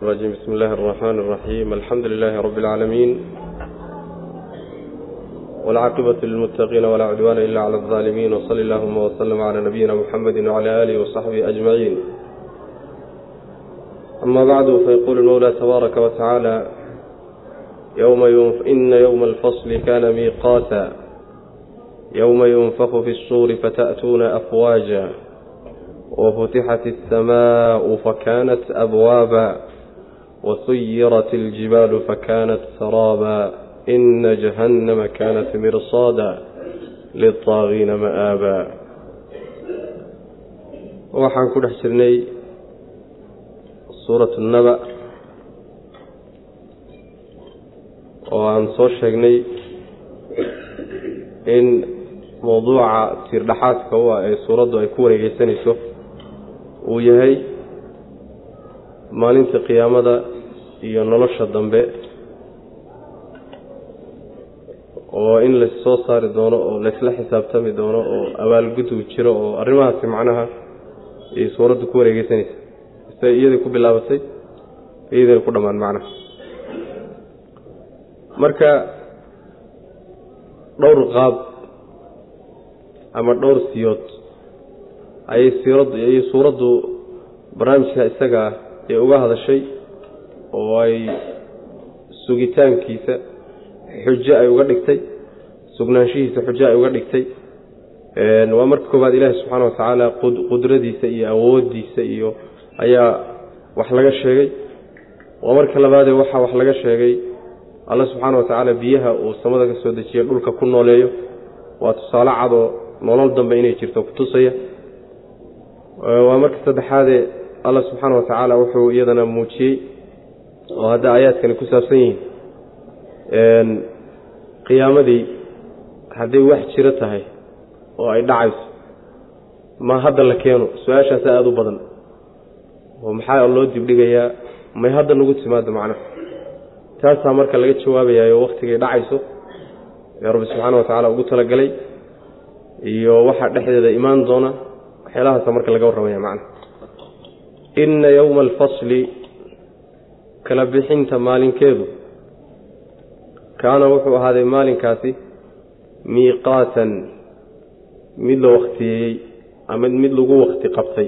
الرجيم بسم الله الرحمن الرحيم الحمد لله رب العالمين والعاقبة للمتقين ولا عدوان إلا على الظالمين وصل اللهم وسلم على نبينا محمد وعلى آله وصحبه أجمعين أما بعد فيقول المولى تبارك وتعالى يوم ينف إن يوم الفصل كان ميقاتا يوم ينفخ في الصور فتأتون أفواجا وفتحت السماء فكانت أبوابا وسيرت الجبال فكانت سرابا إن جهنم كانت مرصادا للطاغين مآبا waxaan ku dhex jirnay suuratu naba oo aan soo sheegnay in mowduuca tiirdhaxaadka u ah ee suuraddu ay ku wareegeysanayso uu yahay maalinta qiyaamada iyo nolosha dambe oo in lassoo saari doono oo laysla xisaabtami doono oo abaalguduu jiro oo arrimahaasi macnaha ay suuraddu ku wareegeysanaysa. Ise iyaday ku bilaabatay iyadayna ku dhammaan macnaha. Marka dhowr qaab ama dhowr siyood ayay siirad ayay suuraddu barnaamijka isaga ee uga hadashay oo ay sugitaankiisa xujo ay uga dhigtay sugnaanshihiisa xujo ay uga dhigtay. Waa marka koowaad ilaahi subxaana wa tacaala qudradiisa iyo awooddiisa iyo ayaa wax laga sheegay. Waa marka labaadee waxaa wax laga sheegay alla subxaana wa tacaala biyaha uu samada ka soo dejiyo dhulka ku nooleeyo. Waa tusaale cadoo nolol dambe inay jirto kutusaya waa marka saddexaadee alla subxaana wa tacaala wuxuu iyadana muujiyey oo hadda aayaadkani ku saabsan yihiin qiyaamadii hadday wax jiro tahay oo ay dhacayso ma hadda la keeno? Su'aashaasa aada u badan. Oo maxaa loo dibdhigayaa? May hadda nagu timaado macnaha taasaa marka laga jawaabayaayo wakhtigay dhacayso ee rabbi subxaana wa tacaala ugu talagalay iyo waxaa dhexdeeda imaan doona waxyaalahaasa marka laga warramaya macnaha inna yowma alfasli kala bixinta maalinkeedu. Kaana wuxuu ahaaday maalinkaasi miiqaatan mid la wakhtiyeeyey ama mid lagu wakhti qabtay.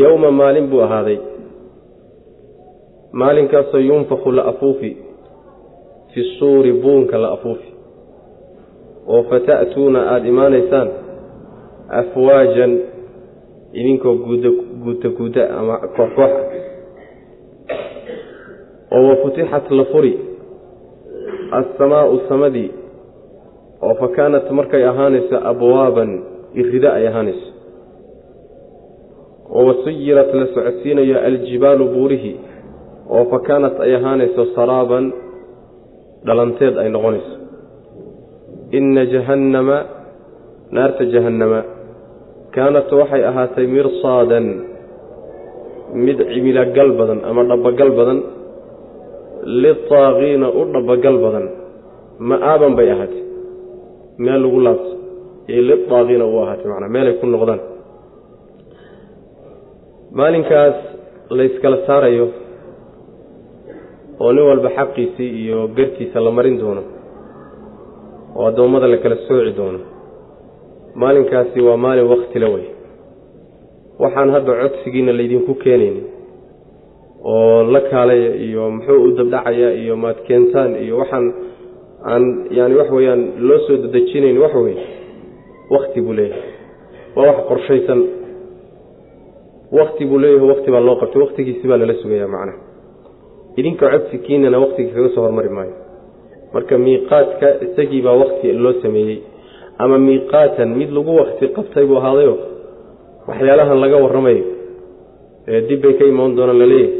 Yowma maalin buu ahaaday. Maalinkaasoo yunfaku la afuufi fi suuri buunka la afuufi oo fata'tuuna aada imaanaysaan afwaajan idinkoo guuda guuta guuda ama kooxkooxa oo wafutixat la furi. Assamaa'u samadii oo fa kaanat markay ahaanayso abwaaban irido ay ahaanayso oo wasuyirat la socodsiinayo aljibaalu buurihii oo fa kaanat ay ahaanayso saraaban dhalanteed ay noqonayso. Inna jahannama naarta jahannama kaanat waxay ahaatay mirsaadan mid cimilogal badan ama dhabagal badan litaaqiina u dhabagal badan ma-aaban bay ahaatay meel lagu laabto iyo litaaqiina u ahaatay macnaa meelay ku noqdaan maalinkaas layskala saarayo oo nin walba xaqiisii iyo gartiisa la marin doono oo addoommada la kala sooci doono maalinkaasi waa maalin waktila wey waxaan hadda codsigiina laydinku keenayni oo la kaalaya iyo muxuu u dabdhacaya iyo maad keentaan iyo waxaan aan yaani wax weeyaan loo soo dadejinayn wax weye wakti buu leeyahay. Waa wax qorshaysan. Wakti buu leeyahay wakti baa loo qabtay. Waktigiisi baa lala sugaya macnaha idinka codsikiinana waktiga kaga soo hormari maayo. Marka miiqaadka isagii baa wakti loo sameeyey ama miiqaatan mid lagu wakti qabtay buu ahaadayo waxyaalahan laga warramayo ee dib bay ka imaan doonaan la leeyahay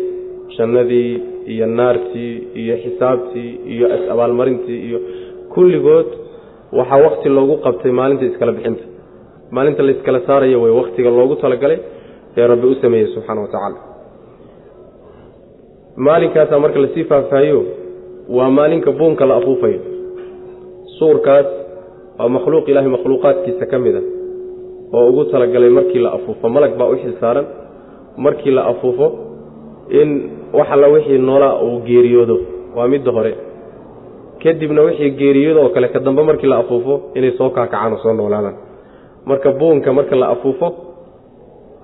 jannadii iyo naartii iyo xisaabtii iyo abaalmarintii iyo kulligood waxaa wakti loogu qabtay maalinta iskala bixinta. Maalinta la iskala saarayo wey waktiga loogu talagalay ee rabbi u sameeyey subxaana wa tacaala. Maalinkaasaa marka la sii faahfaahiyo waa maalinka buunka la afuufayo. Suurkaas waa makhluuq ilaahay makhluuqaadkiisa ka mid a oo ugu talagalay markii la afuufo. Malag baa u xil saaran markii la afuufo in wax alla wixii noolaa uu geeriyoodo. Waa midda hore. Kadibna wixii geeriyoodo oo kale ka dambe markii la afuufo inay soo kaakacaan oo soo noolaadaan marka buunka marka la afuufo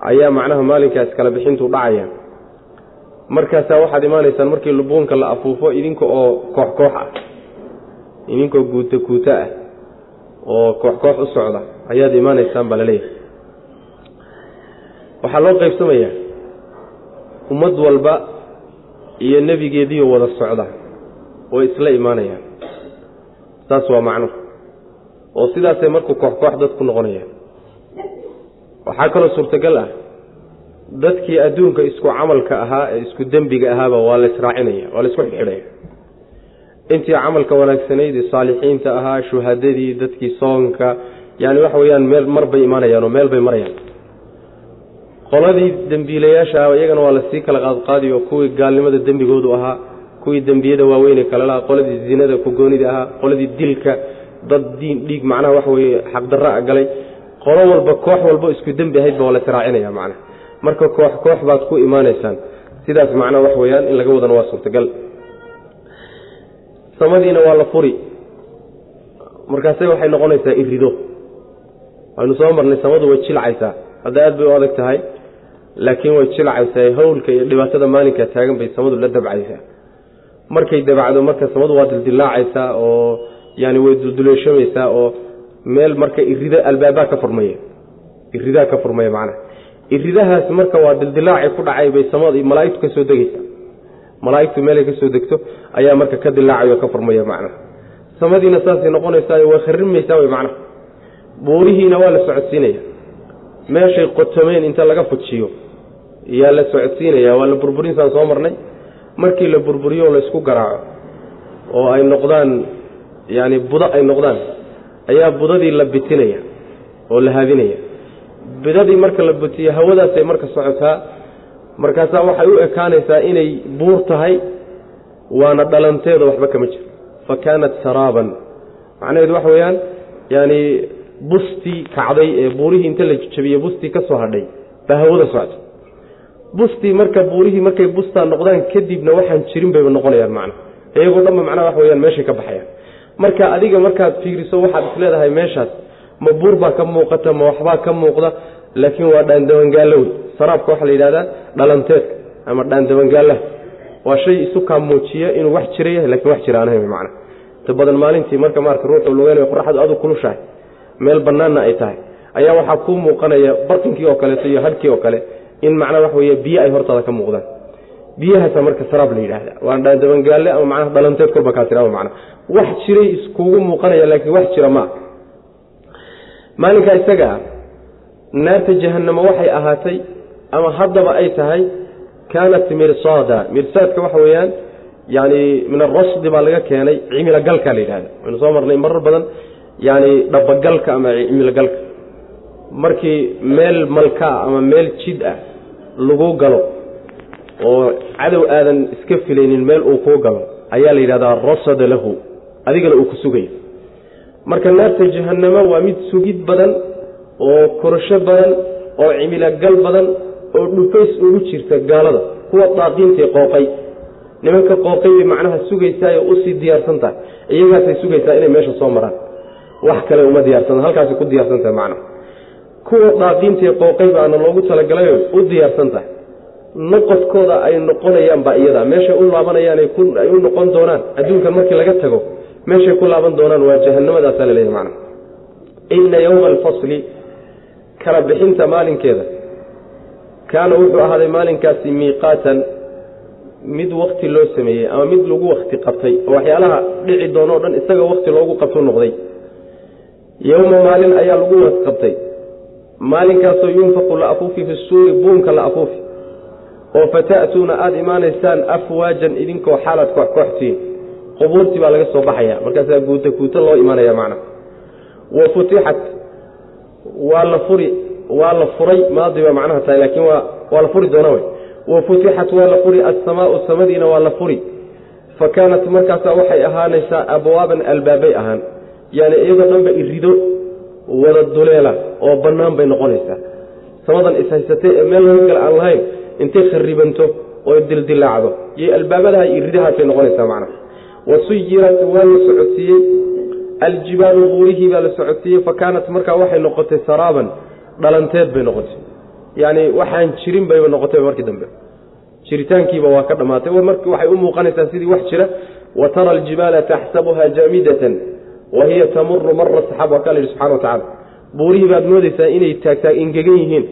ayaa macnaha maalinkaas kala bixintu dhacaya markaasaa waxaad imaanaysaan markii buunka la afuufo idinka oo koox koox ah idinkoo guuta guuta ah oo koox koox u socda ayaad imaanaysaan baa la leeyahay waxaa loo qaybsamayaa ummad walba iyo nebigeediioo wada socda oo isla imaanayaan. Saas waa macno. Oo sidaasay markuu koox koox dadku noqonayaan. Waxaa kaloo suurtagal ah dadkii adduunka isku camalka ahaa ee isku dembiga ahaaba waa la israacinaya waa la isku xidhaya intii camalka wanaagsanayd ee saalixiinta ahaa shuhadadii dadkii soonka yani waxa weeyaan meel mar bay imaanayaan oo meel bay marayaan qoladii dembiilayaasha ah iyagana waa la sii kala qaadqaadi oo kuwii gaalnimada dembigoodu ahaa kuwii dembiyada waaweyne kale qoladii zinada kugoonida ahaa qoladii dilka dad diin dhiig macnaha waxa weye xaqdarra galay. Qolo walba koox walbo isku dembi ahaydba waa la israacinaya macnaha. Marka koox koox baad ku imaanaysaan. Sidaas macnaha wax weeyaan in laga wadana waa suurtagal. Samadiina waa la furi. Markaase waxay noqonaysaa irido waynu soo marnay samadu way jilcaysaa. Hadda aad bay u adag tahay laakiin way jilcaysaa hawlka iyo dhibaatada maalinka taagan bay samadu la dabcaysaa. Markay dabacdo marka samadu waa dildilaacaysaa oo yani way dulduleeshamaysaa oo meel marka irida albaabaa ka furmaya. Iridaa ka furmaya macnaha. Iridahaas marka waa dildilaacay ku dhacay bay samada malaaigtu ka soo degeysa malaaigtu meelay ka soo degto ayaa marka ka dilaacay oo ka furmaya macnaha. Samadiina saasay noqonaysaa way kharimaysaa way macnaha. Buurihiina waa la socodsiinaya. Meeshay qotomeen inta laga fujiyo yaa la socodsiinaya waa la burburinsan soo marnay. Markii la burburiyo oo laysku garaaco. Oo ay noqdaan yani budo ay noqdaan ayaa budadii la bitinaya oo la haadinaya. Bidadii marka la butiyo hawadaasay marka socotaa. Markaasaa waxay u ekaanaysaa inay buur tahay waana dhalanteeda waxba kama jiro. Fa kaanat saraaban. Macnaheedu waxa weeyaan yani bustii kacday ee buurihii inta la jabiyey bustii ka soo hadhay baa hawada socota bustii marka buurihii markay bustaa noqdaan kadibna waxaan jirin bayba noqonayaan macna iyagoo dhanba macnaha wax weyaan meeshay ka baxayaan. Marka adiga markaad fiiriso waxaad isleedahay meeshaas ma buur baa ka muuqata ma waxbaa ka muuqda laakiin waa dhaandabangaallo wey saraabka waxaa la yidhahdaa dhalanteedka ama dhaandabangaallaha waa shay isu kaa muujiya inuu wax jira yahay lakiin wax jira aan macna inta badan maalintii marka maarka ruuxuu lugeynayo qoraxdu adu kulushahay meel bannaanna ay tahay ayaa waxaa kuu muuqanaya barqinkii oo kaleeto iyo hadhkii oo kale in macnaa wax weeye biyo ay hortaada ka muuqdaan. Biyahaasa marka saraab la yidhaahda. Waa dhaandabangaalle ama macnaha dhalanteed kolba kaa tiraaba macna wax jiray iskugu muuqanaya laakiin wax jira maa maalinkaa isaga ah naarta jahannamo waxay ahaatay ama haddaba ay tahay kaanat mirsaada. Mirsaadka waxa weeyaan yani min arasdi baa laga keenay cimilogalka la yidhahda waynu soo marnay marar badan yani dhabagalka ama cimilogalka markii meel malkaa ama meel jid ah lagu galo oo cadow aadan iska filaynin meel uu kuu galo ayaa la yidhahdaa rasada lahu adigana uu ku sugayo marka naarta jahannamo waa mid sugid badan oo korasho badan oo cimilogal badan oo dhufays ugu jirta gaalada kuwa daaqiintae qooqay. Nimanka qooqay bay macnaha sugaysaa oo u sii diyaarsan tahay iyagaasay sugaysaa inay meesha soo maraan. Wax kale uma diyaarsan halkaasay ku diyaarsan tahay macnaha kuwa daaqiintae qooqay baana loogu talagalayo u diyaarsan tahay. Noqodkooda ay noqonayaan baa iyada. Meeshay u laabanayaan ay u noqon doonaan. Adduunkan markii laga tago meeshay ku laaban doonaan waa jahanamadaasa la leeyahy macnaha inna yowma alfasli kala bixinta maalinkeeda. Kaana wuxuu ahaaday maalinkaasi miiqaatan mid wakti loo sameeyey ama mid lagu wakti qabtay. Oo waxyaalaha dhici doono o dhan isaga wakti loogu qabtu noqday. Yowma maalin ayaa lagu wakti qabtay maalinkaasoo yunfaqu la afuufi fi suuri buunka la afuufi. oo fata'tuuna aada imaanaysaan afwaajan idinkoo xaalaad kooxkooxtiin qubuurtii baa laga soo baxaya markaasaa guuta guuta loo imaanaya macna. Wa futixat waa la furi waa la furay maadi baa macnaha tahay laakiin waa la furi doona wey wa futixat waa la furi. Assamaau samadiina waa la furi. Fa kaanat markaasaa waxay ahaanaysaa abwaaban albaabay ahaan. Yani iyadoo dhanba irido wada duleela oo bannaan bay noqonaysaa. Samadan ishaysatay ee meel laga aan lahayn intay kharibanto oo dildilaacdo iyo albaabadaha iyo ridahaasay noqonaysaa macnaha wa suyirat waa la socodsiiyey. Aljibaalu buurihii baa la socodsiiyey. Fa kaanat markaa waxay noqotay saraaban dhalanteed bay noqotay. Yacni waxaan jirin bayba noqotay markii dambe. Jiritaankiiba waa ka dhammaatay waxay u muuqanaysaa sidii wax jira. Wa tara aljibaala taxsabuha jaamidatan wa hiya tamuru mara saxaab waa kaa la yidhi subxana wa tacala buurihii baad moodaysaa inay taagtaag ingegan yihiin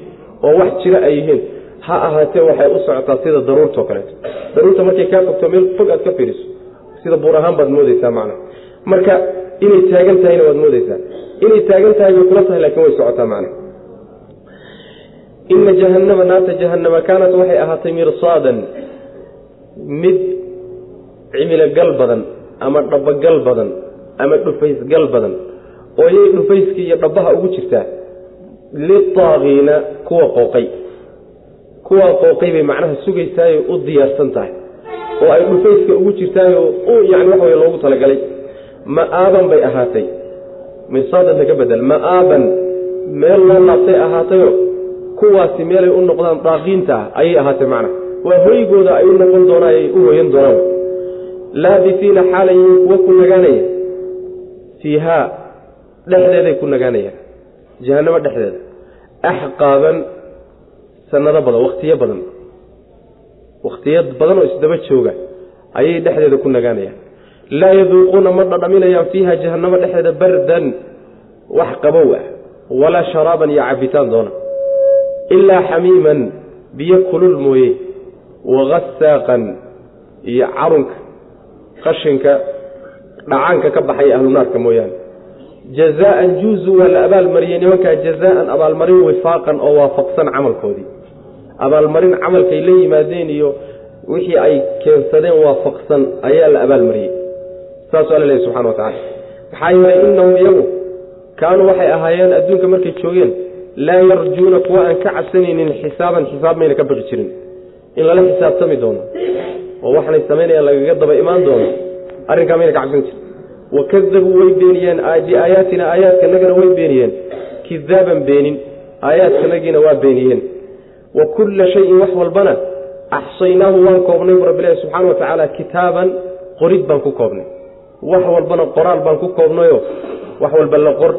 oo wax jira ay yihiin ha ahaatee waxay u socotaa sida daruurtao kaleeto daruurta markay kaa fogto meel fog aad ka fiiriso sida buur ahaan baad moodeysaa macna marka inay taagan tahayna waad moodeysaa inay taagan tahay bay kula tahay laakiin way socotaa macna ina jahannama naarta jahannama kaanat waxay ahaatay mirsaadan mid cimilogal badan ama dhabogal badan ama dhufaysgal badan oo yay dhufayskii iyo dhabaha ugu jirtaa litaagiina kuwa qooqay. Kuwa qooqay bay macnaha sugaysaayo u diyaarsan tahay oo ay dhufayska ugu jirtaayoo yani waxa wey loogu talagalay. Ma'aaban bay ahaatay. Mirsaadanta ka bedel. Ma'aaban meel loo laabtay ahaatayo kuwaasi meelay u noqdaan daaqiinta ah ayay ahaatay macnaha. Waa hoygooda ay u noqon doonaan ay u hoyan doonaan. Laabisiina xaalayiin kuwa ku nagaanaya fiihaa dhexdeeday ku nagaanayaan jahanamo dhexdeeda. Axqaaban sanado badan wakhtiyo badan wakhtiyo badan oo isdaba jooga ayay dhexdeeda ku nagaanayaan. Laa yaduuquuna ma dhadhaminayaan fiiha jahanamo dhexdeeda bardan wax qabow ah walaa sharaaban iyo cabitaan doona. Ilaa xamiiman biyo kulul mooye wagasaaqan iyo carunka qashinka dhacaanka ka baxaya ahlunaarka mooyaane. Jazaan juuzu waa la abaalmariyey nimankaa jazaan abaalmarin wifaaqan oo waafaqsan camalkoodii. Abaalmarin camalkay la yimaadeen iyo wixii ay keensadeen waafaqsan ayaa la abaalmariyey saasuu alla lehy subxana wa tacala maxaa yeelay innahum iyagu kaanuu waxay ahaayeen adduunka markay joogeen laa yarjuuna kuwa aan ka cabsanaynin xisaaban xisaab mayna ka baqi jirin. In lala xisaabtami doono oo waxanay samaynayaan lagaga daba imaan doono arrinkaa mayna ka cabsan jirin. Wakadabuu way beeniyeen. Biaayaatina aayaadkanagana way beeniyeen. Kidaaban beenin. Aayaadkanagiina waa beeniyeen. Wa kulla shayin wax walbana axsaynaahu waan koobnay bu rabbilahi subxaana wa tacaala kitaaban qorid baan ku koobnay. Wax walbana qoraal baan ku koobnayo. Wax walba la qor.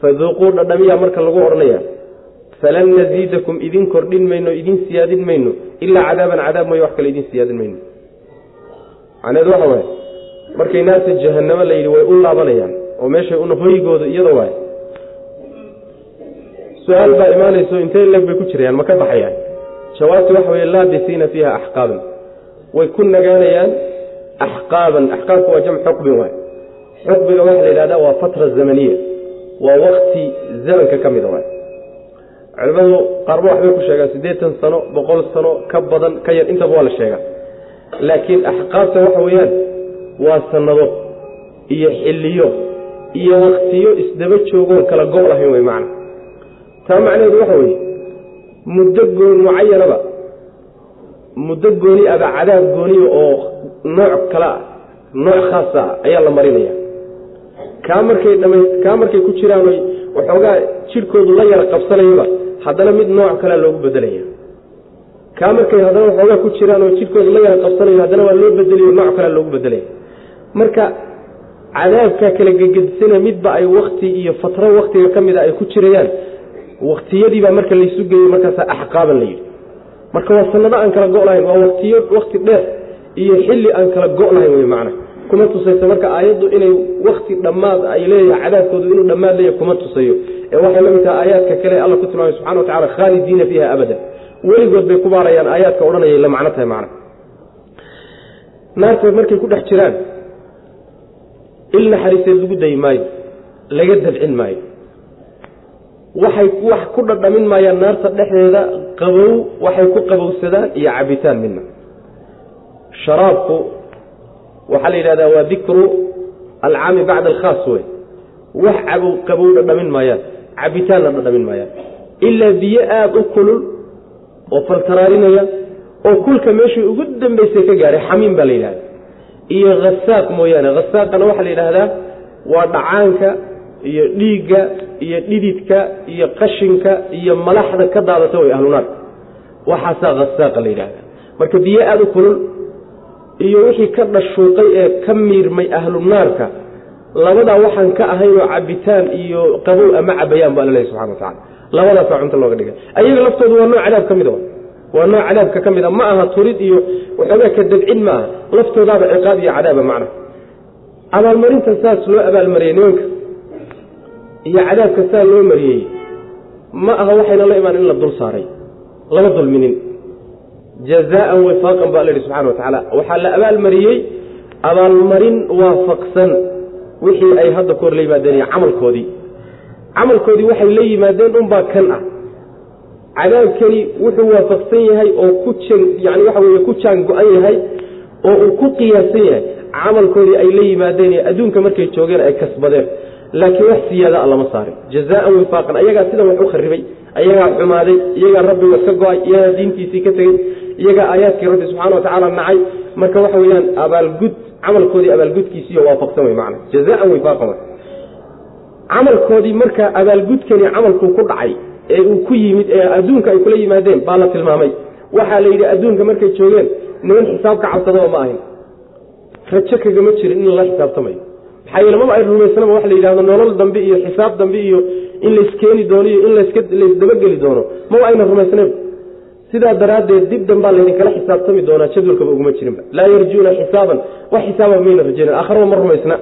Faduuquu dhadhamiya marka lagu odhanaya falan naziidakum idin kordhin mayno idin siyaadin mayno. Ilaa cadaaban cadaab mooye wax kale idin siyaadin mayno. Macneedu waxa waay markay naarta jahanamo la yidhi way u laabanayaan oo meeshay una hoygooda iyada waay. Su'aal baa imaanayso intay leg bay ku jirayaan ma ka baxayaan. Jawaabtu waxa weye laabisiina fiiha axqaaban way ku nagaanayaan axqaaban axqaabku waa jamc xuqbin waay. Xuqbiga waxaa la yidhahdaa waa fatra zamaniya. Waa wakti zamanka ka mida waay. Culimadu qaarba waxbay ku sheegaan siddeetan sano boqol sano ka badan ka yar intaba waa la sheegaa. Laakiin axqaabta waxa weeyaan waa sanado iyo xilliyo iyo waktiyo isdaba joogoon kala go' lahayn wey macna. Taa macnaheedu waxa weeye muddo goon mucayanaba muddo gooni aba cadaab gooniya oo nooc kale ah nooc khaasa ah ayaa la marinaya. Kaa markay dhama kaa markay ku jiraan waxoogaa jidhkoodu la yara qabsanayaba haddana mid nooc kalea loogu bedelaya. Kaa markay haddana waxoogaa ku jiraan oo jidhkoodu la yara qabsanayo haddana waa loo bedelayo nooc kalea loogu bedelaya marka cadaabkaa kala gegedisana midba ay wakti iyo fatro waktiga ka mida ay ku jirayaan. Waktiyadiibaa marka laysu geeyey markaasaa axqaaban la yidhi. Marka waa sanado aan kala go' lahayn waa waktiyo wakti dheer iyo xilli aan kala go' lahayn wey macna. Kuma tusayso marka aayaddu inay wakti dhammaad ay leeyahay cadaabkoodu inuu dhammaad leeyahay kuma tusayo. Ee waxay la mid tahay aayaadka kale alla ku tilmaamay subxana wa tacala khaalidiina fiiha abadan. Weligood bay ku baarayaan aayaadka odhanayay la macno tahay macna. Naarta markay ku dhex jiraan il naxariiseed lagu dayi maayo laga dabcin maayo. Waxay wax ku dhadhamin maayaan naarta dhexdeeda qabow waxay ku qabowsadaan iyo cabitaan midna sharaabku waxaa la yidhahdaa waa dikru alcaami bacda alkhaas wey wax cabow qabow dhadhamin maayaan cabitaanna dhadhamin maayaan. Ilaa biyo aada u kulul oo faltaraarinaya oo kulka meeshii ugu dambaysay ka gaadhay xamiim baa la yidhahda iyo hasaaq mooyaane. Hasaaqana waxaa la yidhaahdaa waa dhacaanka iyo dhiigga iyo dhididka iyo qashinka iyo malaxda ka daadata way ahlunaarka waxaasaa hasaaqa la yidhahda marka biyo aada u kulul iyo wixii ka dhashuuqay ee ka miirmay ahlu naarka labadaa waxaan ka ahaynoo cabitaan iyo qabow ama cabayaan bu alla lehy subxana wa tacala labadaasaa cunto looga dhigay. Ayaga laftoodu waa nooc cadaab ka mid a waa nooc cadaabka ka mid a ma aha turid iyo waxoogaa ka dabcin ma aha. Laftoodaaba ciqaab iyo cadaaba macna. Abaalmarinta saas loo abaalmariyey nimanka. Iyo cadaabka saa loo mariyey. Ma aha waxayna la imaan in la dul saaray. Lama dulminin jazaan wifaaqan ba alla yihi subxana wa tacaala. Waxaa la abaalmariyey. Abaalmarin waafaqsan. Wixii ay hadda ka hor la yimaadeen iyo camalkoodii. Camalkoodii waxay la yimaadeen unbaa kan ah cadaabkani wuxuu waafaqsan yahay oo ku yani waxa weye ku jaan go-an yahay oo uu ku qiyaasan yahay. Camalkoodii ay la yimaadeen ee adduunka markay joogeen ay kasbadeen. Laakiin wax siyaada a lama saarin. Jazaan wifaaqan ayagaa sidan wax u kharibay iyagaa xumaaday iyagaa rabbiga ka go'ay iyagaa diintiisii ka tegey iyagaa aayaadkii rabbi subxana wa tacaala nacay. Marka waxa weyaan abaalgud camalkoodii abaalgudkiisiiyo waafaqsan wey mana jazaan wifaaqan camalkoodii marka abaalgudkani camalkuu ku dhacay ee uu ku yimid ee adduunka ay kula yimaadeen baa la tilmaamay. Waxaa la yidhi adduunka markay joogeen niman xisaab ka cabsadaba ma ahayn. Rajo kagama jirin in lala xisaabtamayo maxaa yeele maba ay rumaysanaba waxa la yidhahdo nolol dambe iyo xisaab dambe iyo in layskeeni doono iyo in laysdabageli doono. Maba ayna rumaysnayn. Sidaa daraaddeed dib danbaa laydinkala xisaabtami doonaa jadwalkaba uguma jirinba. Laa yarjuuna xisaaban. Wax xisaaba mayna rajeynan aakharaba ma rumaysna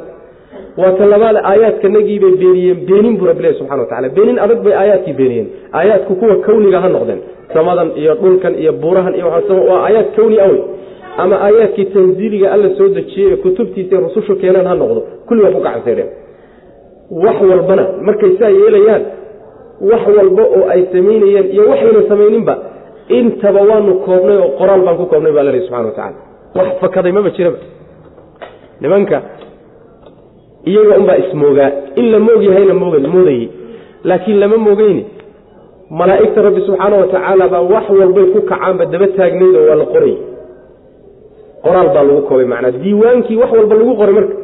waa ta labaad aayaadkanagiibay beeniyeen beenin buu rabbilahi subxana wa tacala beenin adag bay aayaadkii beeniyeen. Aayaadku kuwa kawniga ha noqdeen samadan iyo dhulkan iyo buurahan iyo waa aayaad kawni awey ama aayaadkii tanziiliga alla soo dejiyey ee kutubtiisa rusushu keenaan ha noqdo kulli waa ku gacansaydheen wax walbana markay saa yeelayaan wax walba oo ay samaynayeen iyo waxayna samayninba intaba waanu koobnay oo qoraal baan ku koobnay baa lalehi subxana wa tacala wax fakaday maba jiraba. Nimanka iyaga unbaa ismoogaa. In la moog yahayna moog moodayey laakiin lama moogeyni malaa'igta rabbi subxaana wa tacaala baa wax walbay ku kacaanba daba taagnayd oo waa la qorayy qoraal baa lagu koobay macnaa diiwaankii wax walba lagu qoray marka.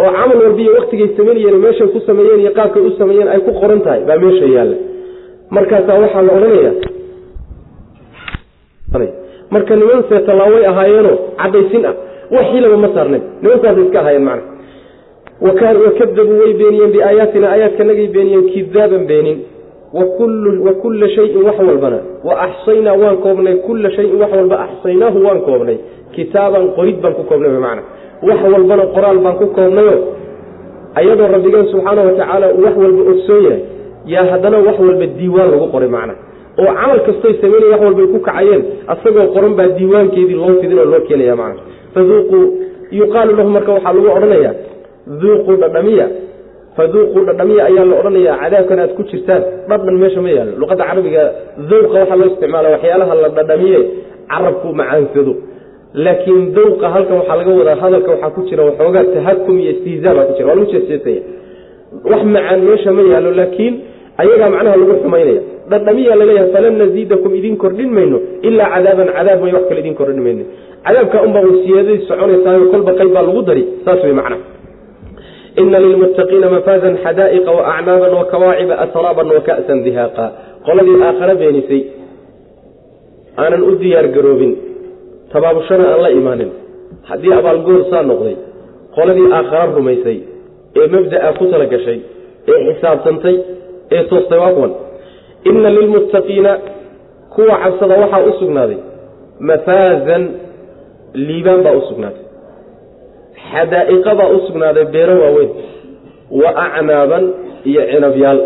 Oo camal walba iyo waktigay samaynayeen meeshay ku sameeyeen iyo qaabkay u sameeyeen ay ku qoran tahay baa meesha yaalla. Markaasaa waxaa la odhanaya marka niman seetalaaway ahaayeenoo caddaysin ah wax hilaba ma saarnayn. Nimankaasay iska ahaayeen macna wakadabuu way beeniyeen biaayaatina aayaadkanagay beeniyeen kidaaban beenin. Wa kulla shayin wax walbana. Wa axsaynaa waan koobnay kulla shayin wax walba axsaynaahu waan koobnay. Kitaaban qorid baan ku koobnay bimacna wax walbana qoraal baan ku koobnayo. Ayadoo rabbigeen subxaana wa tacaala uu wax walba ogsoon yahay. Yaa haddana wax walba diiwaan lagu qoray macna. Oo camal kastoy sameynaya wax walbay ku kacayeen asagoo qoran baa diiwaankeedii loo fidin oo loo keenaya macna. Faduuquu yuqaalu lahu marka waxaa lagu odhanaya duuquu dhadhamiya. Faduuquu dhadhamiya ayaa la odhanayaa cadaabkan aad ku jirtaan. Dhadhan meesha ma yaallo. Luqadda carabiga dawqa waxaa loo isticmaala waxyaalaha la dhadhamiye carabku macaansado laakiin dawqa halkan waxaa laga wadaa hadalka waxaa ku jira waxoogaa tahakum iyo istihzaa baa ku jira. Waa lagu jeesjeesaya wax macaan meesha ma yaallo laakiin ayagaa macnaha lagu xumaynaya. Dhadhamiyaa la leeyahay falan naziidakum idin kordhin mayno ilaa cadaaban cadaab may wax kale idin kordhin mayno cadaabka unbaa wasiyaadadii soconaysaayo kolba qayb baa lagu dari saas way macnaha ina lilmuttaqiina mafaazan xadaa'iqa waacnaaban wakawaaciba asraaban waka'san dihaaqa qoladii aakhare beenisay aanan u diyaar garoobin tabaabushana aan la imaanin haddii abaalgoor saa noqday qoladii aakhare rumaysay ee mabda'a ku tala gashay ee xisaabtantay ee toostay waa kuwan ina lilmuttaqiina kuwa cabsada waxaa u sugnaaday mafaazan liibaan baa u sugnaaday xadaa'iqa baa u sugnaaday beero waaweyn wa acnaaban iyo cinabyaal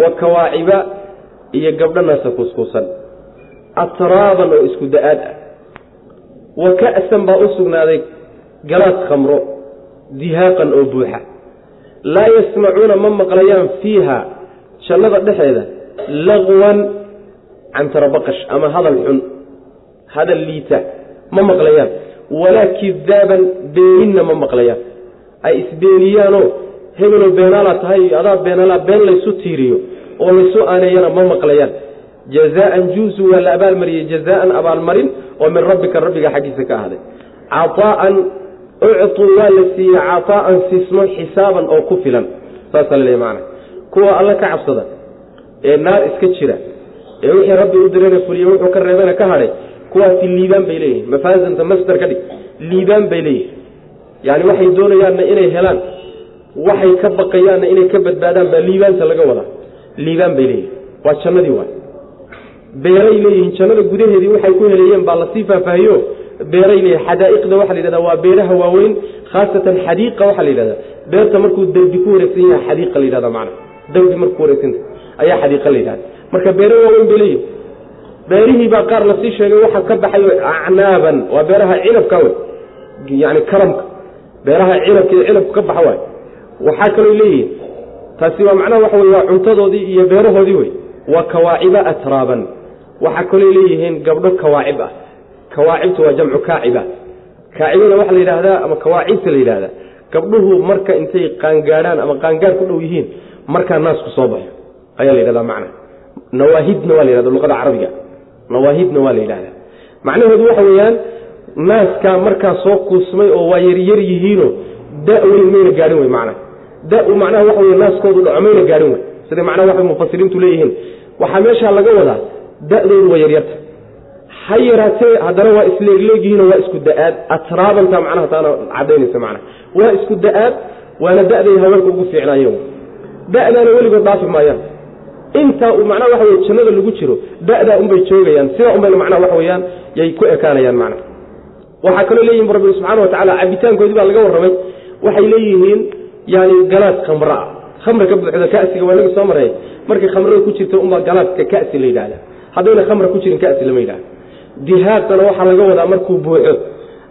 wa kawaaciba iyo gabdho naasa kuuskuusan atraaban oo isku da'aad ah wa ka'san baa u sugnaaday galaas khamro dihaaqan oo buuxa laa yasmacuuna ma maqlayaan fiiha jannada dhexeeda laqwan cantarabaqash ama hadal xun hadal liita ma maqlayaan walaa kidaaban beeninna ma maqlayaan ay isbeeniyaanoo hebeloo beenaalaa tahay iyo adaa beenaalaa been laysu tiiriyo oo laysu aaneeyana ma maqlayaan jazaan juusu waa la abaalmariyey jazaan abaalmarin oo min rabbika rabbiga xaggiisa ka ahday caaan ucuu waa la siiyey caaan sismo xisaaban oo ku filan saasa laleey man kuwa alla ka cabsada ee naar iska jira ee wixii rabbi u dirana fuliye wuxuu ka reebana ka hadhay kuwaasi liibaan bay leeyihiin mafaazanta masder ka dhig liibaan bay leeyihiin yani waxay doonayaanna inay helaan waxay ka baqayaanna inay ka badbaadaan baa liibaanta laga wadaa. Liibaan bay leeyihiin waa jannadii waay. Beeray leeyihiin jannada gudaheedii waxay ku heleeyeen baa la sii faahfaahiyo. Beeray leeyihiin xadaa'iqda waxaa la yidhahdaa waa beeraha waaweyn khaasatan xadiiqa waxaa la yidhahdaa. Beerta markuu derbi ku wareegsan yahay xadiiqa la yidhahda macana derbi markuu wareegsanta ayaa xadiiqa la yidhahda marka beero waaweyn bay leeyihiin beerihii baa qaar la sii sheegay waxaa ka baxayo acnaaban waa beeraha cinabka wey yani karamka. Beeraha cinabka iyo cinabku ka baxa waay. Waxaa kaloo leeyihiin taasi waa macnaha waxa wey waa cuntadoodii iyo beerahoodii wey waa kawaaciba atraaban. Waxaa kaloo leeyihiin gabdho kawaacib ah. Kawaacibtu waa jamcu kaaciba kaacibada waxaa la yidhaahdaa ama kawaacibta la yidhahdaa gabdhuhu marka intay qaangaadhaan ama qaangaar ku dhow yihiin markaa naasku soo baxo. Ayaa la yidhahdaa macna. Nawaahidna waa la yidhahda luqada carabiga nawaahidna waa la yidhahdaa macnaheedu waxa weeyaan naaskaa markaa soo kuusmay oo waa yaryar yihiino da weyn mayna gaadhin wey macna da macnaha waxa wey naaskoodu dhaco mayna gaadhin wey sida macnaha waxay mufasiriintu leeyihiin? Waxaa meeshaa laga wadaa da-doodu waa yaryarta ha yaraatee haddana waa isleegleegyihiinoo waa isku da'aad. Atraabanta macnaha taana cadaynaysa macnaha. Waa isku da'aad waana da-day haweenka ugu fiicnaayen da-daana weligood dhaafi maayaan intaa uu macnaha waxa wey jannada lagu jiro da-daa unbay joogayaan sidaa unbayna macnaha waxa weeyaan yay ku ekaanayaan macnaha waxaa kaloo leeyihiin rabbi subxana wa tacala cabitaankoodii baa laga warramay waxay leeyihiin yani galaas khamra. Ah khamra ka buuxda kasiga waa naga soo maray. Markay khamrada ku jirta unbaa galaaska kasi la yidhahda haddayna khamra ku jirin kasi lama yidhahda dihaaqana waxaa laga wadaa markuu buuxo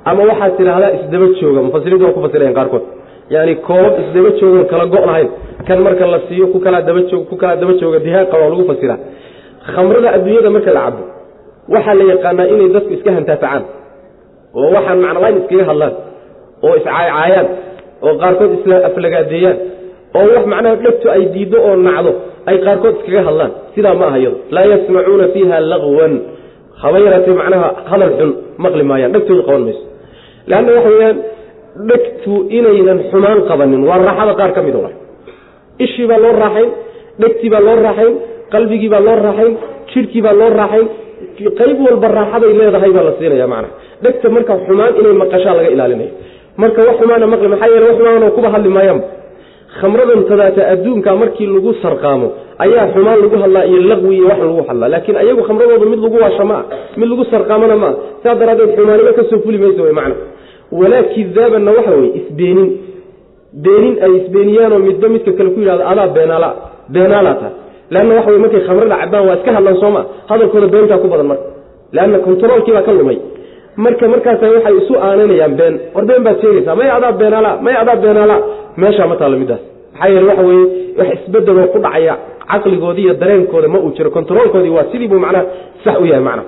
ama waxaad tidhaahdaa isdaba jooga. Mufasiriintu waa ku fasirayan qaarkood yani koobab isdaba joogan kala go' lahayn kan marka la siiyo ku kalaa daba joog ku kalaa daba jooga dihaaqa waa lagu fasiraa khamrada adduunyada marka la cabo waxaa la yaqaanaa inay dadku iska hantaafacaan. Oo waxaan macnalayn iskaga hadlaan. Oo iscaayacaayaan oo qaarkood isla aflagaadeeyaan. Oo wax macnaha dhegtu ay diiddo oo nacdo ay qaarkood iskaga hadlaan. Sidaa ma aha laa yasmacuuna fiiha lagwan. Haba yaraatee macnaha hadal xun maqli maayaan. Dhegtooda qaban mayso. Leanna waxa weyaan dhegtu inaynan xumaan qabanin. Waa raaxada qaar ka mida wa ishii baa loo raaxayn dhegtii baa loo raaxayn qalbigii baa loo raaxayn jidhkii baa loo raaxayn. Qayb walba raaxaday leedahay baa la siinaya macnaha. Dhegta marka xumaan inay maqashaa laga ilaalinayo marka wax xumaana maqli maxaa yeele wax xumaana kuba hadli maayaanba khamradan tadaata adduunka markii lagu sarqaamo ayaa xumaan lagu hadlaa iyo laqwi iyo wax lagu hadlaa. Laakiin ayagu khamradooda mid lagu waasha maa mid lagu sarqaamona maa saa daraaddeed xumaanimo ka soo fuli mayso wy macna walaa kidaabanna waxa weye isbeenin. Beenin ay isbeeniyaanoo midba midka kale ku yidhahdo adaa beenaala beenaalaa tahay leanna waxa wey markay khamrada cabaan waa iska hadlaan sooma hadalkooda beentaa ku badan marka. Leanna kontaroolkii baa ka lumay. Marka markaasa waxay isu aananayaan been. War been baad sheegaysaa may adaa beenaala may adaa beenaala. Meeshaa ma taalla midaas maxaa yeele waxa weye wax isbedeloo ku dhacaya caqligoodii iyo dareenkooda ma uu jiro kontaroolkoodii waa sidii buu macnaha sax u yahay macna